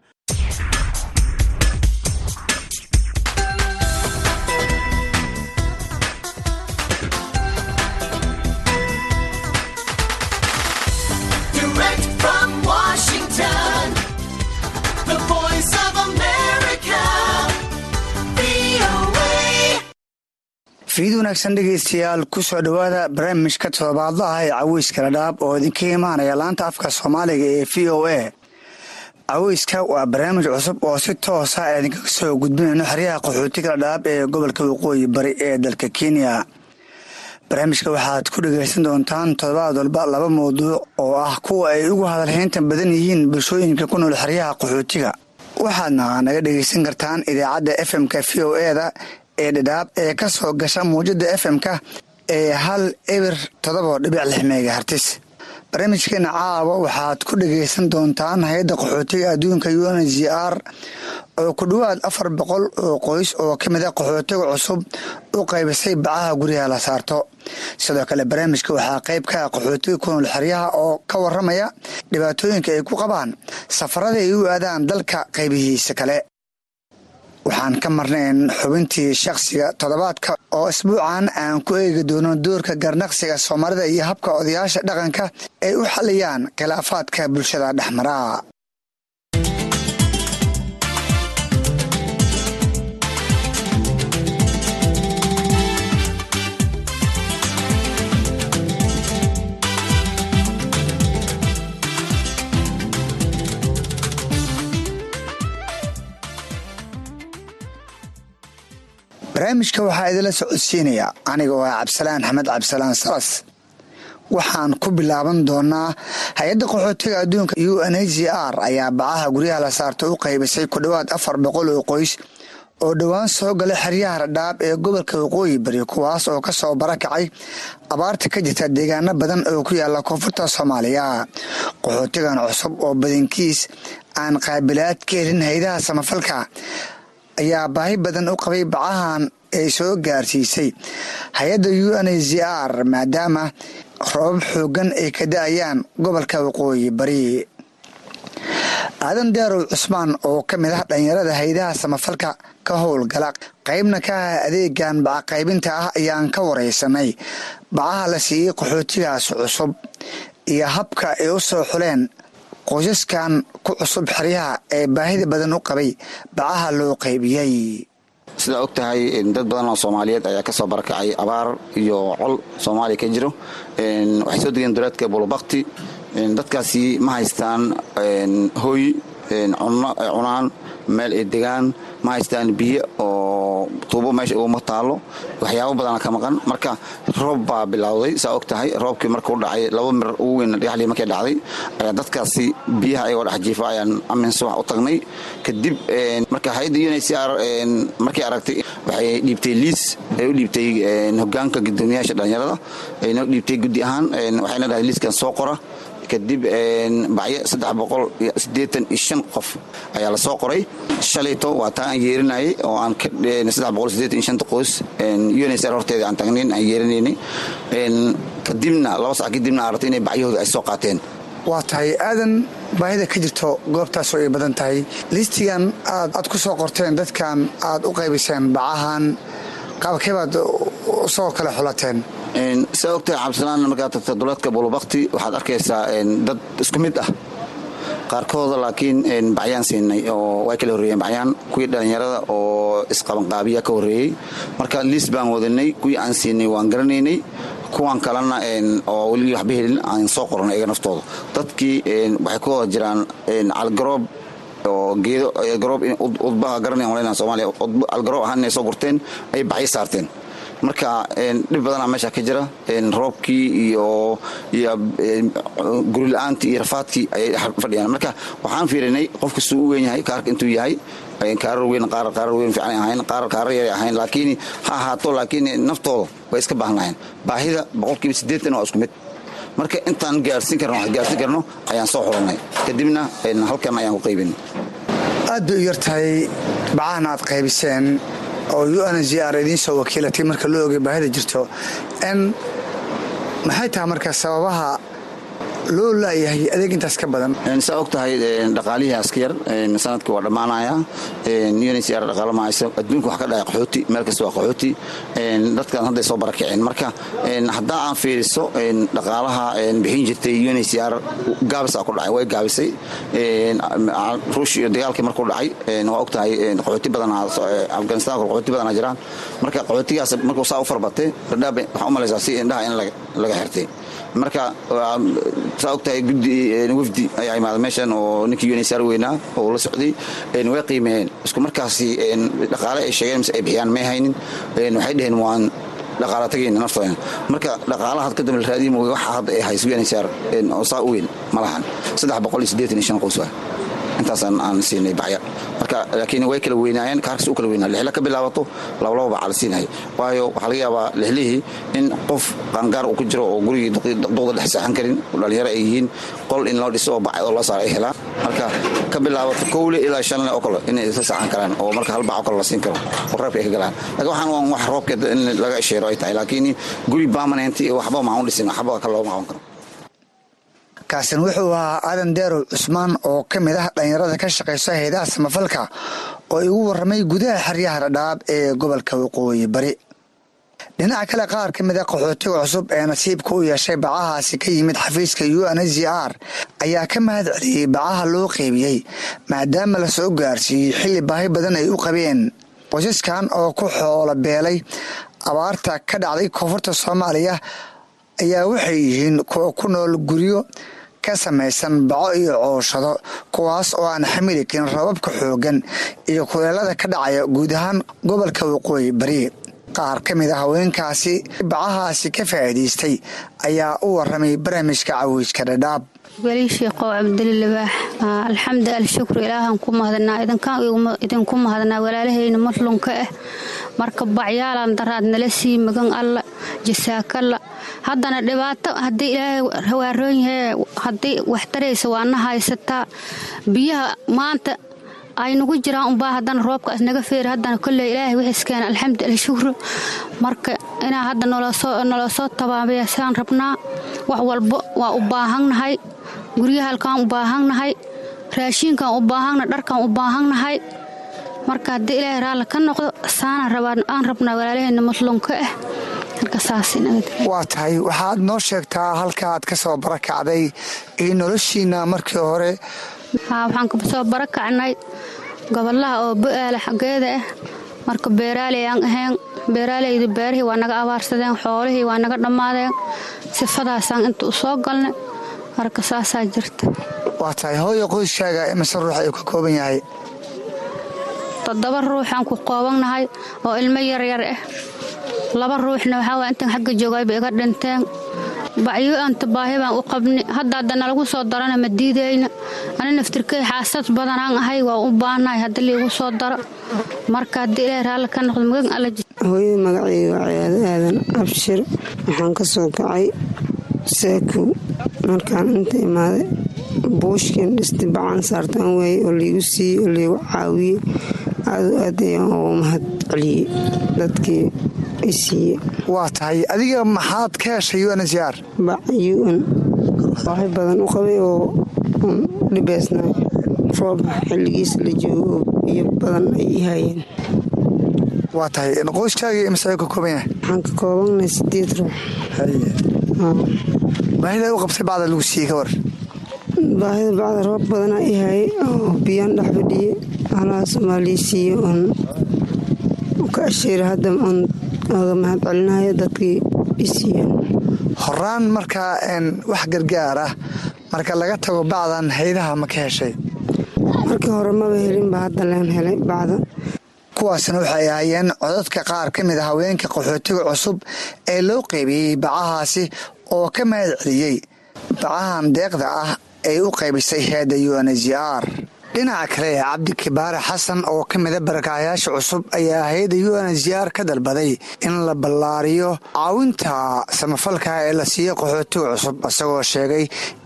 fiid wanaagsan dhegaystayaal ku soo dhowaada barnaamijka toddobaadlaha ee caweyska dhadhaab oo idinka imaanaya laanta afka soomaaliga ee v o a. Caweyska waa barnaamij cusub oo si toosa idinkaga soo gudbinayno xeryaha qaxootiga dhadhaab ee gobolka waqooyi bari ee dalka kenya. Barnaamijka waxaad ku dhegaysan doontaan toddobaad walba laba mawduuc oo ah kuwa ay ugu hadalhaynta badan yihiin bulshooyinka ku nool xeryaha qaxootiga. Waxaadna naga dhegaysan kartaan idaacadda fm-ka v o e da ee dhadhaab ee ka soo gasha muwjada fm-ka ee hal ebir toddoba dhibic lix megahartis barnaamijkeena caawa waxaad ku dhagaysan doontaan hay'adda qaxootiga adduunka u n g r oo ku dhowaad afar boqol oo qoys oo ka mid a qaxootiga cusub u qaybisay bacaha guryaha la saarto. Sidoo kale barnaamijka waxaa qayb ka ah qaxootiga ku nool xeryaha oo ka waramaya dhibaatooyinka ay ku qabaan safarada ay u aadaan dalka qaybihiisa kale waxaan ka marnayn xubintii shakhsiga toddobaadka oo isbuucan aan ku eegi doono doorka garnaqsiga soomaalida iyo habka odayaasha dhaqanka ay u xaliyaan khilaafaadka bulshada dhexmara barnaamijka waxaa idinla socodsiinaya aniga oo ah cabdisalaan axmed cabdisalaan salas. Waxaan ku bilaaban doonaa hay'adda qaxootiga adduunka u n h g r ayaa bacaha guryaha la saarta u qaybisay ku dhowaad afar boqol oo qoys oo dhowaan soo galay xeryaha radhaab ee gobolka waqooyi bari kuwaas oo ka soo barakacay abaarta ka jirta deegaano badan oo ku yaalla koonfurta soomaaliya. Qaxootigan cusub oo badankiis aan qaabilaad ka helin haydaha samafalka ayaa baahi badan u qabay bacahan ay soo gaarsiisay. Hay'adda u n g r maadaama roobab xoogan ay ka da'ayaan gobolka waqooyi bari. Aadan daarow cusmaan oo ka mid ah dhalinyarada haydaha samafalka ka howlgala qaybna ka ah adeegan bacaqaybinta ah ayaan ka wareysanay. Bacaha la siiyey qaxootigaas cusub iyo habka ay u soo xuleen qoysaskan ku cusub xeryaha ee baahida badan u qabay bacaha loo qaybiyey sidaa og tahay dad badan oo soomaaliyeed ayaa ka soo barakacay abaar iyo col soomaaliya ka jiro. Waxay soo degeen duleedka bulubakti dadkaasi ma haystaan hoy cunaan meel ay degaan ma haystaan biyo oo tuubo meesha uguma taalo waxyaabo badana ka maqan. Marka roob baa bilowday saa og tahay roobkii markuu dhacay laba mir ugu weyn dhexlii markay dhacday ayaa dadkaasi biyaha ayagoo dhex jiifa ayaan amins wax u tagnay. Kadib marka hay'adda un c r markay aragtay waxay dhiibtay liis ay u dhiibtay hogaanka gudoomiyaasha dhalinyarada aynoo dhiibtay guddi ahaan waxayna dhahay liiskan soo qora kadib bacyo qof ayaa la soo qoray. Shalayto waa taa aan yeerinayay oo aan qoys unsr horteeda aan tagnayn aan yeerinaynay. Kadibna laba sac kadibna aan aragtay inay bacyahooda ay soo qaateen. Waa tahay aadan baahida ka jirto goobtaas oo ay badan tahay. Liistigan aad ku soo qorteen dadkan aad u qaybiseen bacahan qaabkeebaad u soo kala xulateen saa ogtahay cabdisalaan markaad tagta duleedka bulubakti waxaad arkaysaa dad isku mid ah. Qaarkooda laakiin bacyaan siinay oo way kala horreeyeen. Bacyaan kuwii dhallinyarada oo isqabanqaabiya ka horreeyey. Marka liis baan wadanay kuwii aan siinay waan garanaynay. Kuwan kalena oo weli waxba helin aan soo qornay iyaga naftooda. Dadkii waxay ku jiraan calgaroob oo geedo garoob udbaha garanaya malayna soomaaliya algaroob ahaan inay soo gurteen ay bacyo saarteen marka dhib badanaa meesha ka jira. Roobkii iyo gurila'aantii iyo rafaadkii ayay fadhiyaan. Marka waxaan fiirinay qofka suu u weyn yahay kaarka intuu yahay kaarar weyn qaar kaarar weyn fiican ahayn qaar kaarar yar ahayn laakiin ha ahaato laakiin naftooda way iska baahnaayeen baahida boqolkiiba siddeetan waa isku mid. Marka intaan gaarsiin karno waxaan gaarsiin karno ayaan soo xurannay kadibna halkan ayaan ku qaybin. Aad bay u yar tahay bacahan aad qaybiseen oo u n z r idiin soo wakiilatay marka loo ogay baahida jirto. N maxay tahay marka sababaha loo laayahay adeeg intaas ka badan. Saa og tahay dhaqaalihii aska yar sannadkii waa dhammaanaya. Uncr dhaqaalo mahayso adduunka wax ka dhacay qaxooti meel kasta waa qaxooti. Dadkan hadday soo barakaceen marka haddaa aan fiiriso dhaqaalaha bixin jirtay uncr gaabisaa ku dhacay way gaabisay. Ruush iyo dagaalkii markuu dhacay waa og qaxooti badan afganistan qaxooti badana jiraan. Marka qaxootigaas markuu saa u farbatay dhadhaab waxaan u malaysaa si indhaha in laga xirtay marka saa og tahay gudi wafdi ayaa imaada meeshan oo ninkii unsr weynaa oo la socday way qiimeeyeen isku markaasi dhaqaale ay sheegeen mise ay bixiyaan may haynin. Waxay dheheen waan dhaqaala tagayna naftooda. Marka dhaqaalaha had kadambe la raadiyi mooye waxa hadda ay hayso unsr oo saa u weyn ma lahan. Saddex boqol iyo siddeetan iyo shan qoys waa intaasaan aan siinay marka laakiin way kala weynaayeen kaarkas u kala weynaa lixla ka bilaabato labalaba bacaa la siinaya waayo waxaa laga yaabaa lixlihii in qof qaangaar uu ku jiro oo gurigii duqda dhex seexan karin dhalinyaro ay yihiin qol in loo dhiso oo bacad oo loo saara ay helaan. Marka ka bilaabato kowle ilaa shanle oo kale inay isla seexan karaan oo marka hal bac oo kale la siin karo oo reebka ay ka galaan. Laakiin waxaan waan wax roobka in laga esheero ay tahay laakiin guri permanent iyo waxba maan u dhisin waxba kale loo macawan karo kaasin wuxuu ahaa aadan deerow cusmaan oo ka mid ah dhallinyarada ka shaqayso hayadaha samafalka oo igu warramay gudaha xeryaha dhadhaab ee gobolka waqooyi bari dhinaca kale qaar ka mid a qaxootiga cusub ee nasiibka u yeeshay bacahaasi ka yimid xafiiska u n z r ayaa ka mahad celiyey bacaha loo qeybiyey maadaama la soo gaarsiiyey xilli baahi badan ay u qabeen qoysaskan oo ku xoolo beelay. Abaarta ka dhacday koonfurta soomaaliya ayaa waxay yihiin kuwa ku nool guryo ka samaysan baco iyo cooshado kuwaas oo aan xamili karin rababka xooggan iyo kuleelada ka dhacaya guud ahaan gobolka waqooyi bari. Qaar ka mid a haweenkaasi bacahaasi ka faa'iidaystay ayaa u waramay barnaamijka cawiijka dhadhaab weli sheeqow cabdili alxamdu alshukru ilaahan ku mahadnaa. Idinku mahadnaa walaalahayna madlunka ah marka bacyaalan daraad nala sii magan alla jasaakalla haddana dhibaato haddii ilaahay hawaaroon yahay haddii wax taraysa waana haysataa. Biyaha maanta ay nagu jiraan unbaa haddana roobka isnaga feeri haddana kolley ilaahay wixiiskeena alxamdu alshukru marka inaa hadda noloo soo rabnaa wax walbo waa u baahannahay guryahalkaan u baahannahay raashiinkaan u baahana dharkaan u baahannahay. Marka haddii ilaahay raalli ka noqdo saana aan rabnaa walaalaheenna maslunka ah. Waa tahay waxaad noo sheegtaa halkaaad ka soo barakacday iyo noloshiina markii hore. Waxaan ka soo barakacnay gobolaha oo bu-aala xaggeeda ah marka beeraaley aan ahayn beeraaleyda beerihii waa naga abaarsadeen xoolihii waa naga dhammaadeen sifadaasaan inta u soo galnay marka saasaa jirta. Waa tahay hooyo qoyskaaga mise ruux ayuu ka kooban yahay? Toddoba ruuxaan ku qoobannahay oo ilmo yaryar ah laba ruuxna waxaa intan xagga joogayba iga dhinteen bacyo anta baahi baan u qabni. Hadda hadda nalagu soo darana ma diidayna. Ani naftirkay xaasad badanaan ahay waa u baahnahay haddii liigu soo daro. Marka haddii ilaahay raalli ka noqdo magan alla hooyada magacayga waa ciyaado aadan abshir waxaan ka soo kacay saakow markaan inta imaaday buushkin dhisti bacaan saartaan waayey oo liigu siiyey oo liigu caawiyey aadu aad ayaan ugu mahad celiyey dadkii isiiye waa tahay adiga maxaad ka heshay unhcr bacun baahi badan u qabay oo dhibaysnay roob xilligiisa la joogo oo biyo badan ay i waa tahay qoyskaagii imse ka kooban yahay waxaan ka koobannahay sideed ruux baahida u qabtay bacda lagu siiyey ka war? Baahida bacda roob badanaa i hayay oo biyaan dhex fadhiyey alaha soomaaliya siiye oon ka asheera hadda oon oga mahad celinayo dadkii i siiyeen. Horaan markaa wax gargaar ah marka laga tago bacdan haydaha ma ka heshay? Markii hore maba helinba hadda leen helay bacda kuwaasna waxay ahaayeen codadka qaar ka mid a haweenka qaxootiga cusub ee loo qeybiyey bacahaasi oo ka mahad celiyey. Bacahan deeqda ah ay u qaybisay heedda unhcr dhinaca kale cabdi kibaare xasan oo ka mida barakaayaasha cusub ayaa hay'adda unhcr ka dalbaday in la ballaariyo caawinta samafalka ee la siiyo qaxootiga cusub isagoo sheegay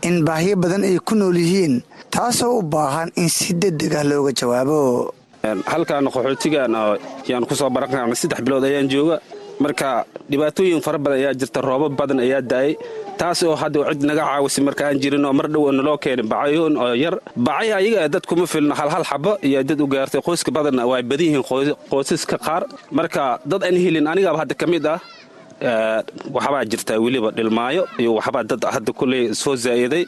in baahiyo badan ay ku nool yihiin taasoo u baahan in si degdeg ah looga jawaabo halkaan qaxootigan yaan ku soo barakacnay saddex bilood ayaan jooga. Marka dhibaatooyin fara badan ayaa jirta roobab badan ayaa daayay taas oo hadda cid naga caawisay marka aan jirin oo mar dhow naloo keenay bacayoon oo yar. Bacay ayaga dad kuma filno hal hal iyo dad u gaartay. Qoyska badanna waa badan yihiin qoysaska qaar. Marka dad aan helin anigaaba hadda ka mid ah waxbaa jirtaa weliba dhilmaayo iyo waxbaa dad hadda kuley soo zaa'iday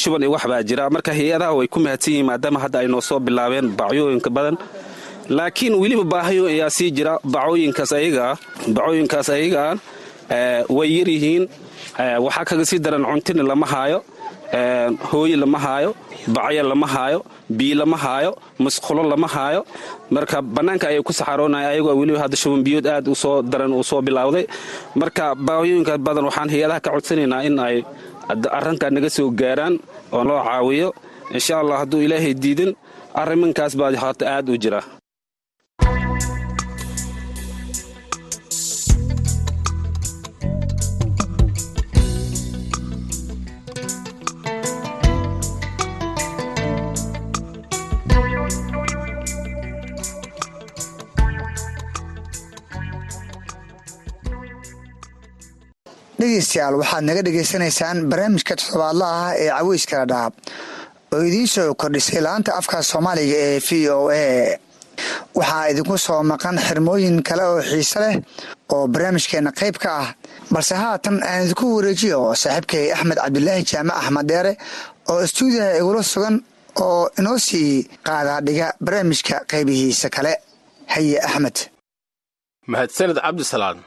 shuban iyo waxbaa jira. Marka hay'adaha way ku mahadsan yihiin maadaama hadda ay noo soo bilaabeen bacyooyinka badan. Laakiin weliba baahayo ayaa sii jira. Bacooyinkaas ayagaa way yar yihiin. Waxaa kaga sii daran cuntina lama haayo hooye lama haayo bacya lama haayo bii lama haayo musqulo lama haayo. Marka bannaanka ayay ku saxaroonaya ayagoo weliba hadda shuban biyood aad u soo daran uu soo bilowday. Marka baahooyinka badan waxaan hay'adaha ka codsanaynaa in ay arrintaa naga soo gaaraan oo loo caawiyo. Insha allah hadduu ilaahay diidin arrimankaas baa hata aad u jira dhegeystayaal waxaad naga dhegaysanaysaan barnaamijka toddobaadlaha ah ee caweyskala dhaab oo idiin soo kordhisay laanta afka soomaaliga ee v o a. Waxaa idinku soo maqan xirmooyin kale oo xiise leh oo barnaamijkeena qayb ka ah. Balse haatan aan idinku wareejiyo saaxiibkay axmed cabdulaahi jaamac axmed dheere oo istuudiyaha igula sugan oo inoo sii qaadaa dhiga barnaamijka qaybihiisa kale. Haye axmed. Mahadsaned cabdisalaan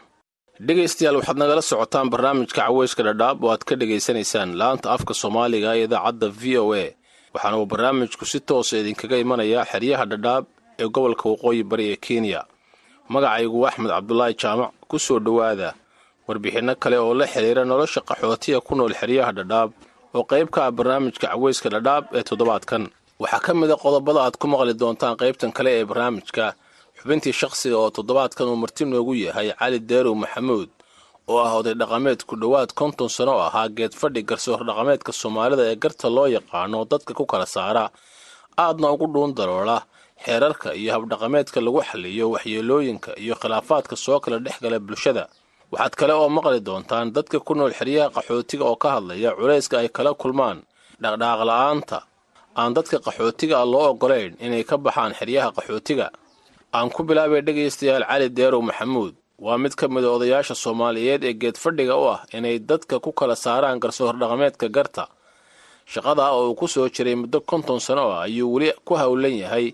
dhegaystayaal waxaad nagala socotaan barnaamijka caweyska dhadhaab oo aad ka dhegaysanaysaan laanta afka soomaaliga ee idaacadda v o a. Waxaana uu barnaamijku si toosa idinkaga imanayaa xeryaha dhadhaab ee gobolka waqooyi bari ee kenya. Magacaygu axmed cabdulaahi jaamac ku soo dhowaada warbixinno kale oo la xidhiira nolosha qaxootiga ku nool xeryaha dhadhaab oo qayb ka ah barnaamijka caweyska dhadhaab ee toddobaadkan. Waxaa ka mid a qodobada aad ku maqli doontaan qaybtan kale ee barnaamijka xubintii shakhsiga oo toddobaadkan uu marti noogu yahay cali deerow maxamuud oo ah oday dhaqameed ku dhowaad konton sano oo ahaa geed fadhi garsoor dhaqameedka soomaalida ee garta loo yaqaano dadka ku kala saara. Aadna ugu dhuun daloola xeerarka iyo habdhaqameedka lagu xaliyo waxyeelooyinka iyo khilaafaadka soo kala dhex gala bulshada. Waxaad kale oo maqli doontaan dadka ku nool xeryaha qaxootiga oo ka hadlaya culayska ay kala kulmaan. Dhaqdhaaq la'aanta aan dadka qaxootiga ah loo oggolayn inay ka baxaan xeryaha qaxootiga aan ku bilaabay dhegaystayaal cali deerow maxamuud waa mid ka mid a odayaasha soomaaliyeed ee geed fadhiga u ah inay dadka ku kala saaraan garsoor dhaqameedka garta. Shaqadaa oo uu ku soo jiray muddo konton sano ah ayuu weli ku howlan yahay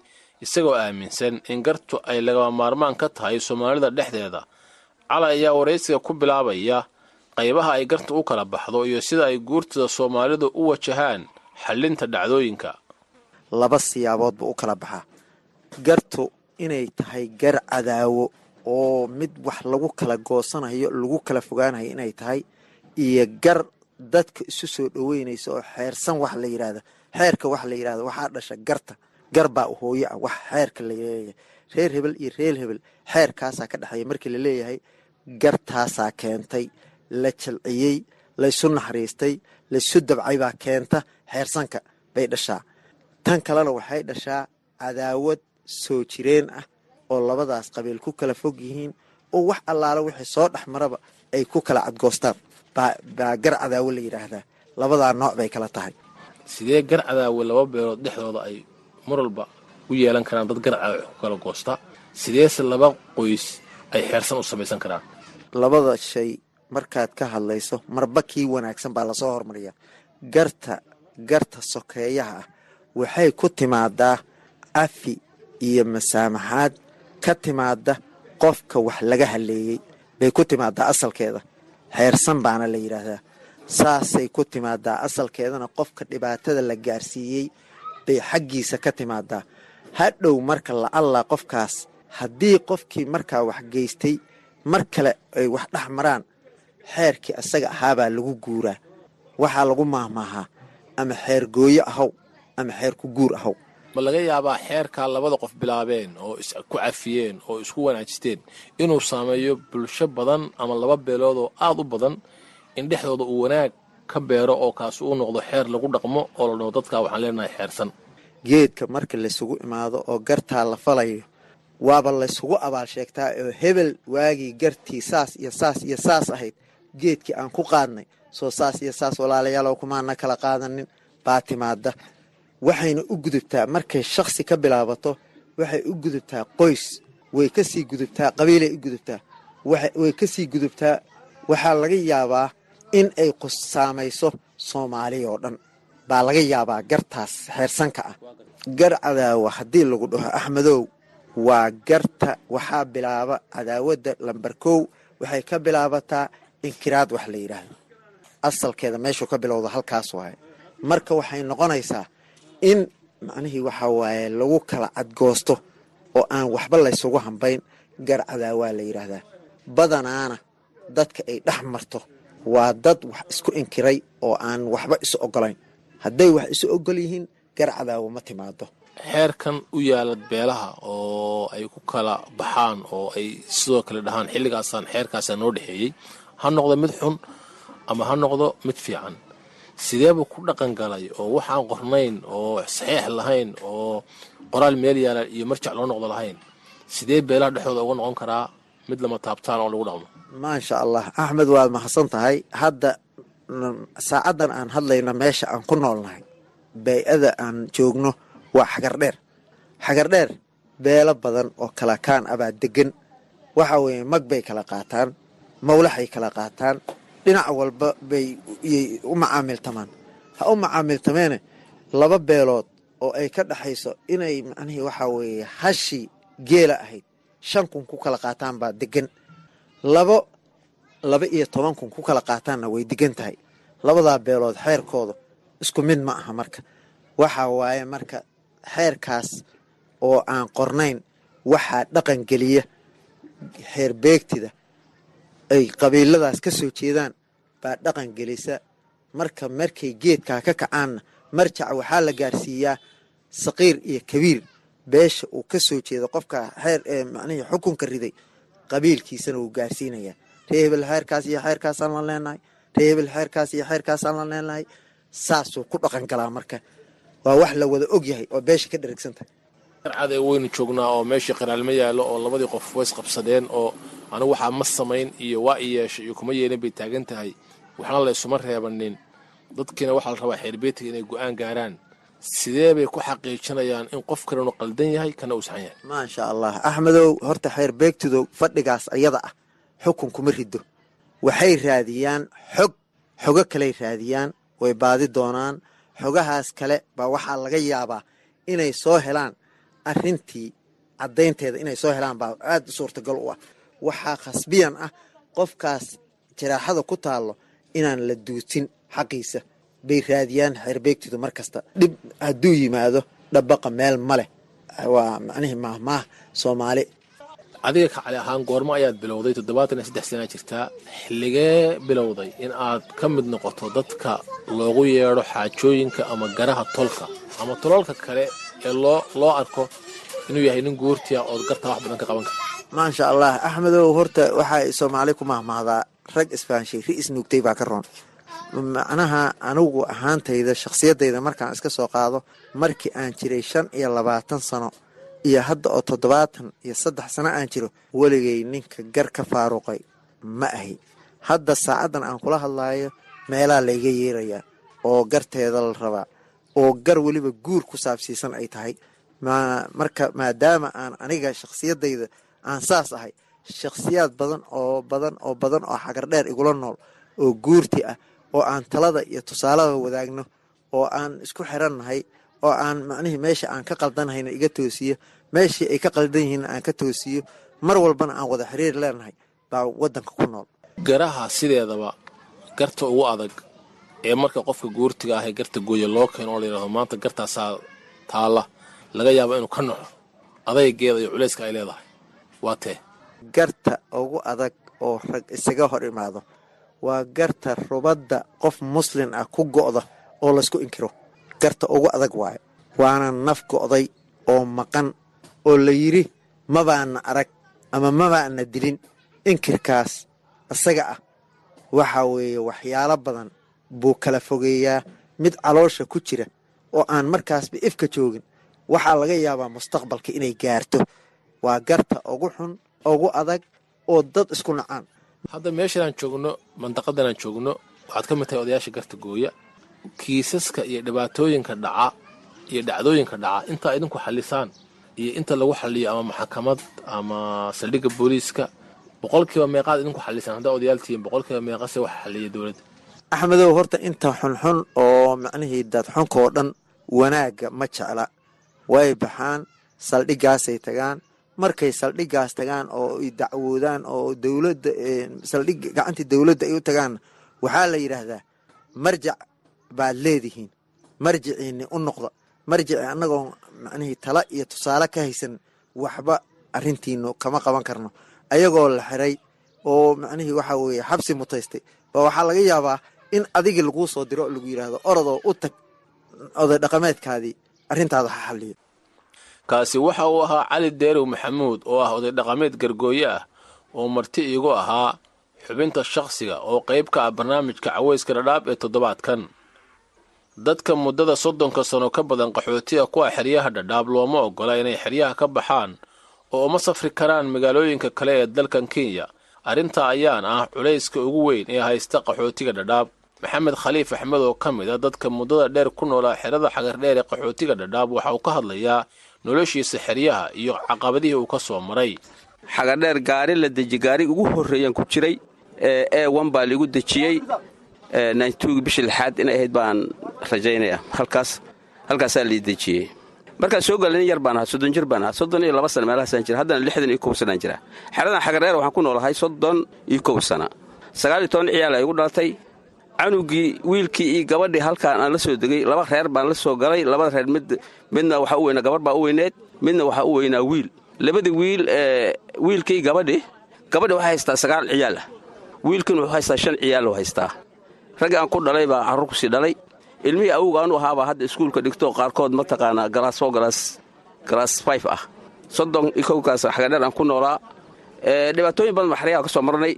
isagoo aaminsan in gartu ay lagama maarmaan ka tahay soomaalida dhexdeeda. Cali ayaa waraysiga ku bilaabaya qaybaha ay garta u kala baxdo iyo sida ay guurtada soomaalidu u wajahaan xallinta dhacdooyinka. Laba siyaabood buu u kala baxaa. Gartu inay tahay gar cadaawo oo mid wax lagu kala goosanayo lagu kala fogaanayo inay tahay iyo gar dadka isu soo dhoweynaysa oo xeersan wax la yidhaahdo xeerka wax la yidhahdo waxaa dhasha garta. Gar baa hooyo ah wax xeerka la leeyahay. Reer hebel iyo reer hebel xeerkaasaa ka dhexeeya. Markii la leeyahay gartaasaa keentay la jalciyey laysu naxariistay laysu dabcay baa keenta. Xeersanka bay dhashaa. Tan kalena waxay dhashaa cadaawad soo jireen ah oo labadaas qabiil ku kala fog yihiin oo wax allaala wixii soo dhex maraba ay ku kala cadgoostaan. Baa gar cadaawo la yidhaahdaa labadaa nooc bay kala tahay. Sidee gar cadaawe laba beelood dhexdooda ay mar walba u yeelan karaan dad gar cadaawe ku kala goosta? Sideese laba qoys ay xeersan u samaysan karaan? Labada shay markaad ka hadlayso marba kii wanaagsan baa la soo hormariyaa. Garta garta sokeeyaha ah waxay ku timaadaa afi iyo masaamaxaad ka timaada qofka wax laga haleeyey bay ku timaadaa asalkeeda. Xeersan baana la yidhaahdaa saasay ku timaadaa asalkeedana qofka dhibaatada la gaarsiiyey bay xaggiisa ka timaadaa hadhow marka la allaa qofkaas haddii qofkii markaa wax geystay mar kale ay wax dhex maraan xeerkii asaga ahaabaa lagu guuraa. Waxaa lagu maahmaahaa ama xeer gooyo ahaw ama xeer ku guur ahaw ma laga yaabaa xeerkaa labada qof bilaabeen oo isku cafiyeen oo isku wanaajisteen inuu saameeyo bulsho badan ama laba beelood oo aad u badan in dhexdooda uu wanaag ka beero oo kaasi uu noqdo xeer lagu dhaqmo oo la dhaho dadkaa waxaan leenahay xeersan. Geedka marka laysugu imaado oo gartaa la falayo waaba laysugu abaal sheegtaa oo hebel waagii gartii saas iyo saas iyo saas ahayd. Geedkii aan ku qaadnay soo saas iyo saas walaalayaalow kumaana kala qaadanin baa timaada waxayna u gudubtaa markay shaksi ka bilaabato waxay u gudubtaa qoys way ka sii gudubtaa qabiilay u gudubtaa. Way ka sii gudubtaa. Waxaa laga yaabaa in ay saamayso soomaaliya oo dhan. Baa laga yaabaa gartaas xeersanka ah. Gar cadaawa haddii lagu dhaho axmedow waa garta waxaa bilaaba cadaawadda lambar kow waxay ka bilaabataa inkiraad wax la yidhaahdo. Asalkeeda meeshuu ka bilowda halkaas waaye. Marka waxay noqonaysaa in macnihii waxaa waaye lagu kala cadgoosto oo aan waxba laysugu hambayn gar cadaawaa la yidhaahdaa badanaana dadka ay dhex marto waa dad wax isku inkiray oo aan waxba isu ogolayn hadday wax isu ogol yihiin gar cadaawo ma timaado xeerkan u yaalla beelaha oo ay ku kala baxaan oo ay sidoo kale dhahaan xilligaasaan xeerkaasaa noo dhexeeyey ha noqdo mid xun ama ha noqdo mid fiican sideebuu ku dhaqan galay oo waxaan qornayn oo saxiix lahayn oo qoraal meel yaalla iyo marjac loo noqdo lahayn? Sidee beelaha dhexdooda uga noqon karaa mid lama taabtaan oo lagu dhaqmo? Maasha allah axmed waad mahadsan tahay. Hadda saacaddan aan hadlayno meesha aan ku noolnahay bay-ada aan joogno waa xagardheer xagardheer beelo badan oo kala kaan abaa degan waxa weeye mag bay kala qaataan mawlaxay kala qaataan dhinac walba bay yay u macaamiltamaan. Ha u macaamiltameene laba beelood oo ay ka dhexayso inay macnihii waxaa weeye hashii geela ahayd shan kun ku kala qaataan baa degan labo laba iyo toban kun ku kala qaataanna way degan tahay. Labadaa beelood xeerkooda isku mid ma aha marka. Waxaa waaye marka xeerkaas oo aan qornayn waxaa dhaqan geliya xeer beegtida ay qabiiladaas ka soo jeedaan baa dhaqan gelisa. Marka markay geedkaa ka kacaanna marjac waxaa la gaarsiiyaa saqiir iyo kabiir. Beesha uu ka soo jeedo qofka xeer ee macnihii xukunka riday qabiilkiisana wuu gaarsiinayaa ree hebel xeerkaas iyo xeerkaasaan la leenahay ree hebel xeerkaas iyo xeerkaasaan la leenahay. Saasuu ku dhaqan galaa marka. Waa wax la wada og yahay oo beesha ka dherigsantahay garcada weynu joognaa oo meeshii qiraalma yaallo oo labadii qof ways qabsadeen oo anigu waxaa ma samayn iyo waa i yeeshay iyo kuma yeelin bay taagan tahay waxna la isuma reebanin. Dadkiina waxaa la rabaa xeerbeetiga inay go'aan gaaraan. Sidee bay ku xaqiijinayaan in qof kalenu qaldan yahay kana uu saxan yahay? Maasha allah axmedow horta xeer beegtido fadhigaas ayada ah xukun kuma rido waxay raadiyaan xog xogo kaley raadiyaan way baadi doonaan. Xogahaas kale baa waxaa laga yaabaa inay soo helaan arrintii caddaynteeda inay soo helaan baa aada suurtagal u ah. Waxaa khasbiyan ah qofkaas jaraaxada ku taallo inaan la duutin xaqiisa. Bay raadiyaan xeerbeegtidu mar kasta dhib hadduu yimaado dhabaqa meel ma leh. Waa macnihii maahmaah soomaali. Adiga kacali ahaan goormo ayaad bilowday toddobaatan iyo saddex sanaa jirtaa xilligee bilowday in aad ka mid noqoto dadka loogu yeedho xaajooyinka ama garaha tolka ama tololka kale ee loo loo arko inuu yahay nin guurtiya ood gartaa wax badan ka qaban kara. Maasha allah axmedow horta waxay soomaali ku mahmahdaa rag isfaanshay ri isnuugtay baa ka roon. Macnaha anigu ahaantayda shakhsiyadayda markaan iska soo qaado markii aan jiray shan iyo labaatan sano iyo hadda oo toddobaatan iyo saddex sano aan jiro weligay ninka gar ka faaruqay ma ahi. Hadda saacaddan aan kula hadlaayo meelaa layga yeerayaa oo garteeda la rabaa oo gar weliba guur ku saabsiisan ay tahay. Marka maadaama aan aniga shakhsiyadayda aan saas ahay shakhsiyaad badan oo badan oo badan oo xagar dheer igula nool oo guurti ah oo aan talada iyo tusaalada wadaagno oo aan isku xirannahay oo aan macnihii meesha aan ka qaldanahayna iga toosiyo meeshii ay ka qaldan yihiinna aan ka toosiyo mar walbana aan wada xiriir leenahay baa waddanka ku nool. Garaha sideedaba garta ugu adag ee marka qofka guurtiga ah ee garta gooya loo keeno oo layidhahdo maanta gartaasaa taalla laga yaabo inuu ka naxo adaygeeda iyo culayska ay leedahay. Waa tee. Garta ugu adag oo rag isaga hor imaado waa garta rubadda qof muslin ah ku go'da oo laysku inkiro. Garta ugu adag waayo waana naf go'day oo maqan oo la yidhi mabaana arag ama mabaana dilin. Inkirkaas isaga ah waxaa weeye waxyaalo badan buu kala fogeeyaa mid caloosha ku jira oo aan markaasba ifka joogin waxaa laga yaabaa mustaqbalka inay gaarto. Waa garta ugu xun ugu adag oo dad isku nacaan. Hadda meeshaan joogno mandaqadan aan joogno waxaad ka mid tahay odayaasha garta gooya. Kiisaska iyo dhibaatooyinka dhaca iyo dhacdooyinka dhaca intaa idinku xallisaan iyo inta lagu xaliyo ama maxkamad ama saldhigga booliiska boqolkiiba meeqaad idinku xallisaan. Haddaa odayaal tihiin boqolkiiba meeqase waxa xaliya dowladda axmedow horta inta xunxun oo macnihii dadxunka oo dhan wanaagga ma jecla. Way baxaan saldhiggaasay tagaan. Markay saldhiggaas tagaan oo ay dacwoodaan oo dowladda saldhig gacantii dowladda ay u tagaan waxaa la yidhaahdaa marjac baad leedihiin. Marjiciinni u noqda. Marjici annagoo macnihii tala iyo tusaale ka haysan waxba arrintiinu kama qaban karno. Ayagoo la xiray oo macnihii waxaa weeye xabsi mutaystay. Ba waxaa laga yaabaa in adigii laguu soo diro lagu yidhaahdo orodoo u tag oday dhaqameedkaadii arrintaada ha xalliyo. Kaasi waxa uu ahaa cali deerow maxamuud oo ah oday dhaqameed gargooye ah oo marti iigu ahaa xubinta shakhsiga oo qayb ka ah barnaamijka caweyska dhadhaab ee toddobaadkan. Dadka muddada soddonka sano ka badan qaxootiga kuwa xeryaha dhadhaab looma oggola inay xeryaha ka baxaan oo uma safri karaan magaalooyinka kale ee dalkan kenya. Arrintaa ayaan ah culayska ugu weyn ee haysta qaxootiga dhadhaab maxamed khaliif axmed oo ka mid a dadka muddada dheer ku noolaa xerada xagardheer ee qaxootiga dhadhaab waxa uu ka hadlayaa noloshiisa xeryaha iyo caqabadihii uu ka soo maray. Xagadheer gaari la deji gaari ugu horreeyaan ku jiray ee wan baa liigu dejiyey nantug bishii lixaad inay ahayd baan rajaynaya. Halkaas halkaasaa lii dejiyey. Markaan soo gala nin yar baan ahaa soddon jir baan ahaa soddon iyo laba sana meelahaasaan jira haddana lixdan iyo kow sanaan jira xeradan xagadheer waxaan ku noolahay soddon iyo kow sana sagaal iyo toban ciyaal igu dhalatay canugii wiilkii iyo gabadhii halkaan aan la soo degay laba reer baan la soo galay labada reer mid midna waxaa u weynaa gabarh baa u weyneed midna waxaa u weynaa wiil. Labadii wiil ee wiilkii gabadhi gabadhi waxay haystaa sagaal ciyaal ah. Wiilkin wuxuu haystaa shan ciyaal haystaa. Raggi aan ku dhalay baa carruur ku sii dhalay. Ilmihii awowga anu ahaabaa hadda iskuulka dhigto qaarkood mataqaanaa galaas fo galaas galaas fayf ah. Soddon iyo kowkaas aan ku noolaa. Dhibaatooyin badan baa xeryaha ka soo marnay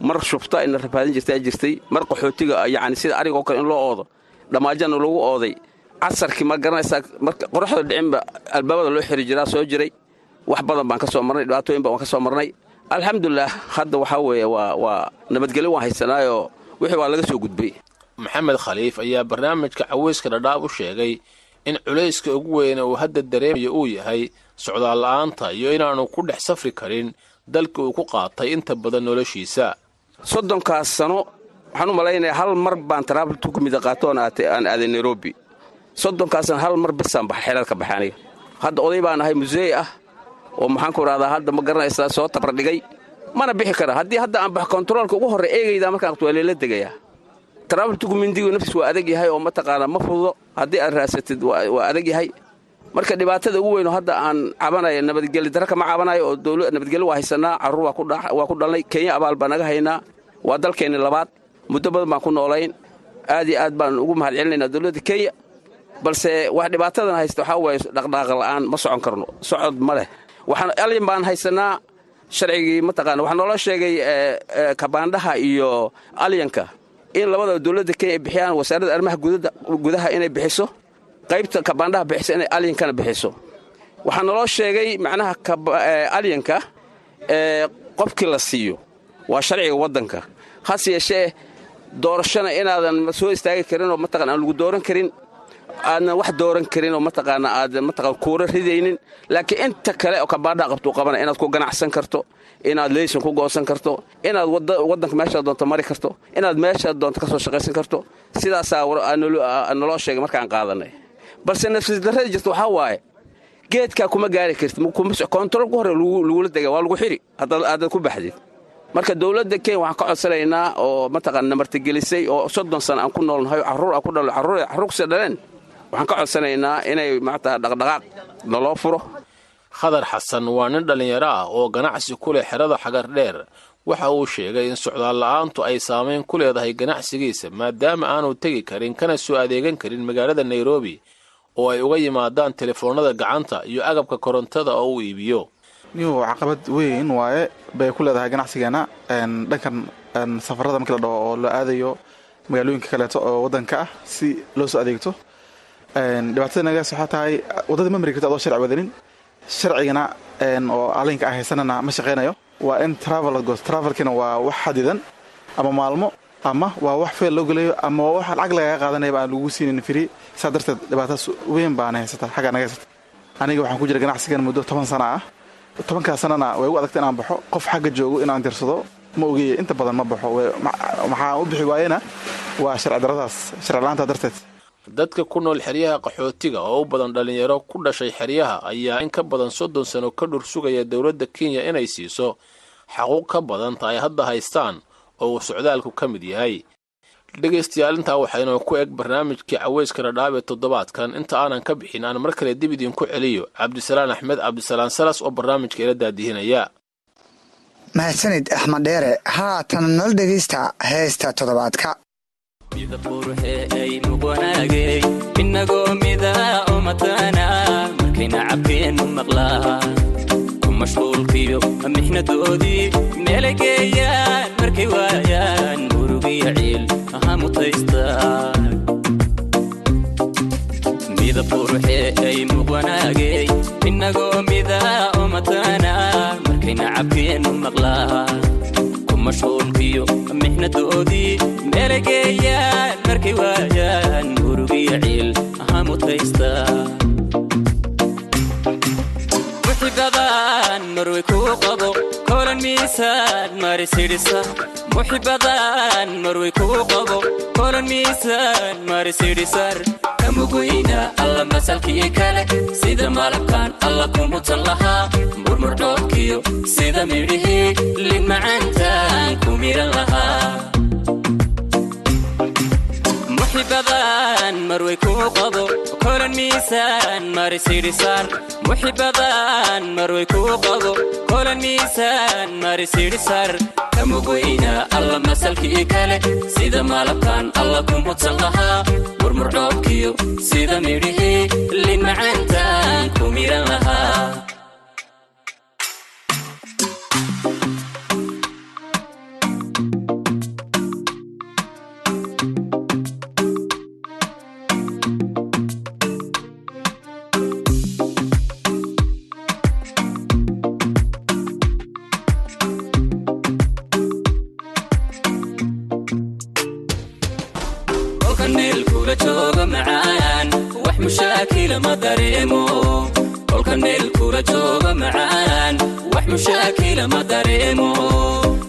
mar shubta ina rafaadin jirtaa jirtay. Mar qaxootiga yacni sida arigoo kale in loo oodo. Dhammaajana lagu ooday. Casarkii ma garanaysaa qoraxda dhicinba albaabada loo xiri jiraa soo jiray. Wax badan baan ka soo marnay dhibaatooyin baan ka soo marnay. Alxamdulilah hadda waxaa weeye waa waa nabadgelyo waan haysanaayoo wixii waa laga soo gudbay. Maxamed khaliif ayaa barnaamijka caweyska dhadhaab u sheegay in culayska ugu weyne uu hadda dareemayo uu yahay socdaal la'aanta iyo inaanu ku dhex safri karin dalkii uu ku qaatay inta badan noloshiisa. Soddonkaas sano waxaan u malaynayaa hal mar baan taraabultu ku mida aatay aan aaday nairobi. Soddonkaasna hal mar bisaan baxa xeelad ka baxay aniga. Hadda oday baan ahay museey ah oo maxaan ku idhahdaa hadda ma garanaysaa soo tabardhigay mana bixi kara. Haddii hadda aan bax kontaroolka ugu horrey eegaydaa markaan qabto waa leela degayaa. Taraabultugu mindigu naftiis waa adag yahay oo mataqaanaa ma fududo. Haddii aad raasatid waa adag yahay marka dhibaatada ugu weynoo hadda aan cabanaya nabadgeli dara kama cabanayo oo dowla nabadgelyo waa haysanaa carruur waa ku dhalnay kenya abaal baa naga haynaa waa dalkeenni labaad muddo badan baan ku noolayn aad iyo aad baan ugu mahad celinaynaa dowladda kenya. Balse wax dhibaatadan haysta waxaa waaye dhaqdhaaqa la'aan ma socon karno socod ma leh. Alyan baan haysanaa sharcigii mataqaana waxaa noola sheegay kabaandhaha iyo alyanka in labada dowladda kenya ay bixiyaan wasaaradda arrimaha gudaha inay bixiso qaybta kabaandhaha bixisa inay alyankana bixiso. Waxaa naloo sheegay macnaha alyanka qofkii la siiyo. Waa sharciga waddanka. Hase yeeshee doorashana inaadan soo istaagi karin oo mataqana aan lagu dooran karin. Aadnan wax dooran karin oo mataqaana aadan mataqana kuura ridaynin. Laakiin inta kale oo kabaandhaha qabtuu qabanaya inaad ku ganacsan karto inaad leysan ku goosan karto inaad waddanka meeshaad doonto mari karto inaad meeshaad doonto ka soo shaqaysan karto. Sidaasaa naloo sheegay markaan qaadanay balse nafsisdarrada jirta waxaa waaye geedkaa kuma gaari kartid kontaroolka hore lagula dega waa lagu xiri haddaad ku baxdid. Marka dowladda kenya waxaan ka codsanaynaa oo mataqana namartigelisay oo soddon sana aan ku noolnahay carruur aan ku dhalo carruur kusi dhaleen. Waxaan ka codsanaynaa inay maata dhaqdhaqaaq naloo furo. Khadar xasan waa nin dhallinyaro ah oo ganacsi ku leh xerada xagar dheer. Waxa uu sheegay in socdaal la'aantu ay saamayn ku leedahay ganacsigiisa maadaama aanu tegi karin kana soo adeegan karin magaalada nairobi oo ay uga yimaadaan telefoonnada gacanta iyo agabka korontada oo uu iibiyo. Niyuu caqabad weyn waaye. Bay ku leedahay ganacsigeenna dhankan safarada markii la dhaho oo la aadayo magaalooyinka kaleeto oo waddanka ah si loo soo adeegto. Dhibaatada nagaas waxaa tahay waddada ma mari karta adoo sharci wadanin. Sharcigana oo alinka ah haysanana ma shaqaynayo waa in travel travelkina waa wax xadidan ama maalmo ama waa wax feel loo gelayo ama waa wax lacag lagaga qaadanayaba aan lagu siinin firi. Saa darteed dhibaatadas weyn baana haysata xaggaa naga haysata aniga waxaan ku jira ganacsigan muddo toban sana ah. Tobankaas sanana way ugu adagta inaan baxo. Qof xagga joogo inaan dirsado ma ogeeye inta badan ma baxo. Maxaa u bixi waayena? Waa sharci daradaas sharci la'aanta darteed. Dadka ku nool xeryaha qaxootiga oo u badan dhallinyaro ku dhashay xeryaha ayaa in ka badan soddon sano ka dhur sugaya dowladda kenya inay siiso. Xaquuq ka badan ta ay hadda haystaan oo uu socdaalku ka mid yahay. Dhegaystayaal intaa waxaynoo ku eg barnaamijkii caweyska dhadhaab ee toddobaadkan. Inta aanan ka bixin aan mar kale dib idinku celiyo. Cabdisalaan axmed cabdisalaan salas oo barnaamijka ila daadihinaya. Mahadsanid axmed dheere haatan nala dhegaysta heesta toddobaadka. Mashquulkiyo mixnadoodii meelay markay waayaan murugiya ciil aha mutaystaan midab quruxee ay muqwanaagay inagoo midaa oo mataana markayna cabkeennu maqlaa ku mashquulkiyo mixnadoodii meelay geeyaan markay waayaan murugiya ciil marisidhisa muxibadan marway kuu qabo kolan miisaan marisidhisar kamuguyna alla masalkii kale. Sida malabkan alla kumutan lahaa murmurdhoobkiyo sida midhihii lin macaantaan ku miran lahaa muxibadan marway kuu qabo kolan miisaan marisidhisar muxibadan marway kuu qabo kolan miisaan marisidhisar kamuguyna alla masalkii kale sida malabkan alla kumutan lahaa murmurdhoobkiyo sida midhihii lin macaantaan ku miran lahaa mushaakila ma dareemo kolkan meel kula jooga macaan. Wax mushaakila ma dareemo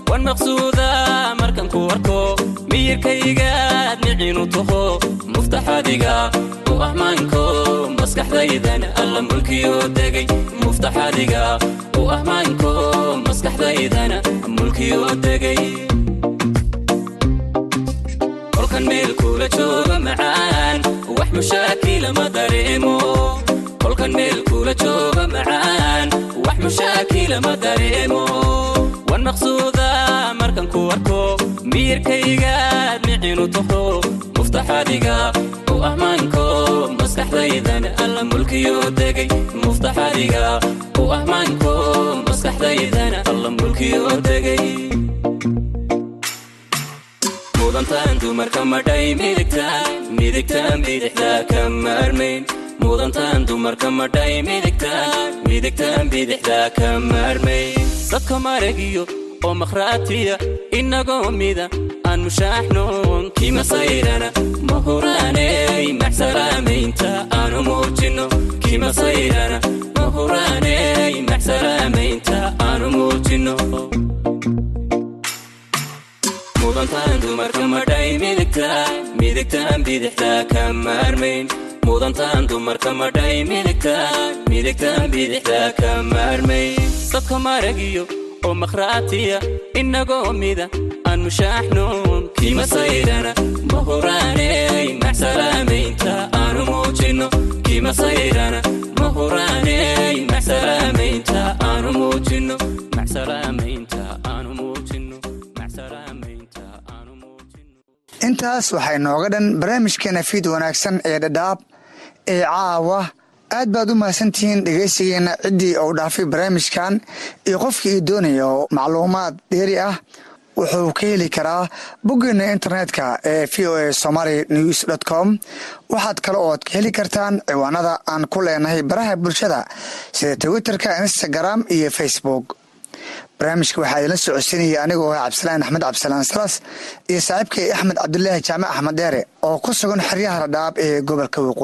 wan maqsuuda markan ku arko. Miyirkaygaad micinu taho muftaxadiga u ahmaanko. Maskaxdaydan alla mulkiyo degay muftaxadiga u ahmaanko. Maskaxdaydan mulkiyo degay kolkan meel kula jooga macaan. Wax mushaakila ma dareemo. Kolkan meel kula jooga macaan. Wax mushaakila ma dareemo. Wan maqsuuda markan ku arko. Miyirkaygaad micinu taho muftaxadiga u ahmaanko. Maskaxdaydan alla mulkiyo degay. Muftaxadiga u ahmaanko. Maskaxdaydan alla mulkiyo degay mudantaan dumarka madhay midigtaan midigtaan bidixdaa ka maarmayn mudantaan dumarka madhay midigtaan midigtaan bidixdaa ka maarmayn dadka maragiyo oo makhraatiya inagoo mida aan mushaaxnoon kima sayrana ma huraaney maxsalaamaynta aanu muujinno kima sayrana ma huraaney maxsalaamaynta aanu muujinno mudantaan dumarka madhay midigtaan midigtaan bidixdaa ka maarmayn. Mudantaan dumarka madhay midigtaan midigtaan bidixdaa ka maarmayn. Dadka maragiyo oo makhraatiya inagoo mida aan mushaaxnoon kima sayrana ma huraaney maxsalaamaynta aanu muujinno. Kima sayrana ma huraaney maxsalaamaynta aanu muujinno. Maxsalaamaynta aanu muujinno intaas waxay nooga dhan barnaamijkeena fiid wanaagsan ee dhadhaab ee caawa. Aad baad u mahadsantihiin dhegaysigeenna ciddii uu dhaafay barnaamijkan iyo qofkii ii doonaya oo macluumaad dheeri ah wuxuu ka heli karaa boggeena internetka ee v o a somaly news dt com. Waxaad kale ood ka heli kartaan ciwaanada aan ku leenahay baraha bulshada sida twitterka instagram iyo facebook barnaamijka waxaa idinla socodsiinaya anigoo ah cabdisalaan axmed cabdisalaan salas iyo saaxiibkay axmed cabdulaahi jaamac axmed dheere oo ku sugan xeryaha radhaab ee gobolka waqooyi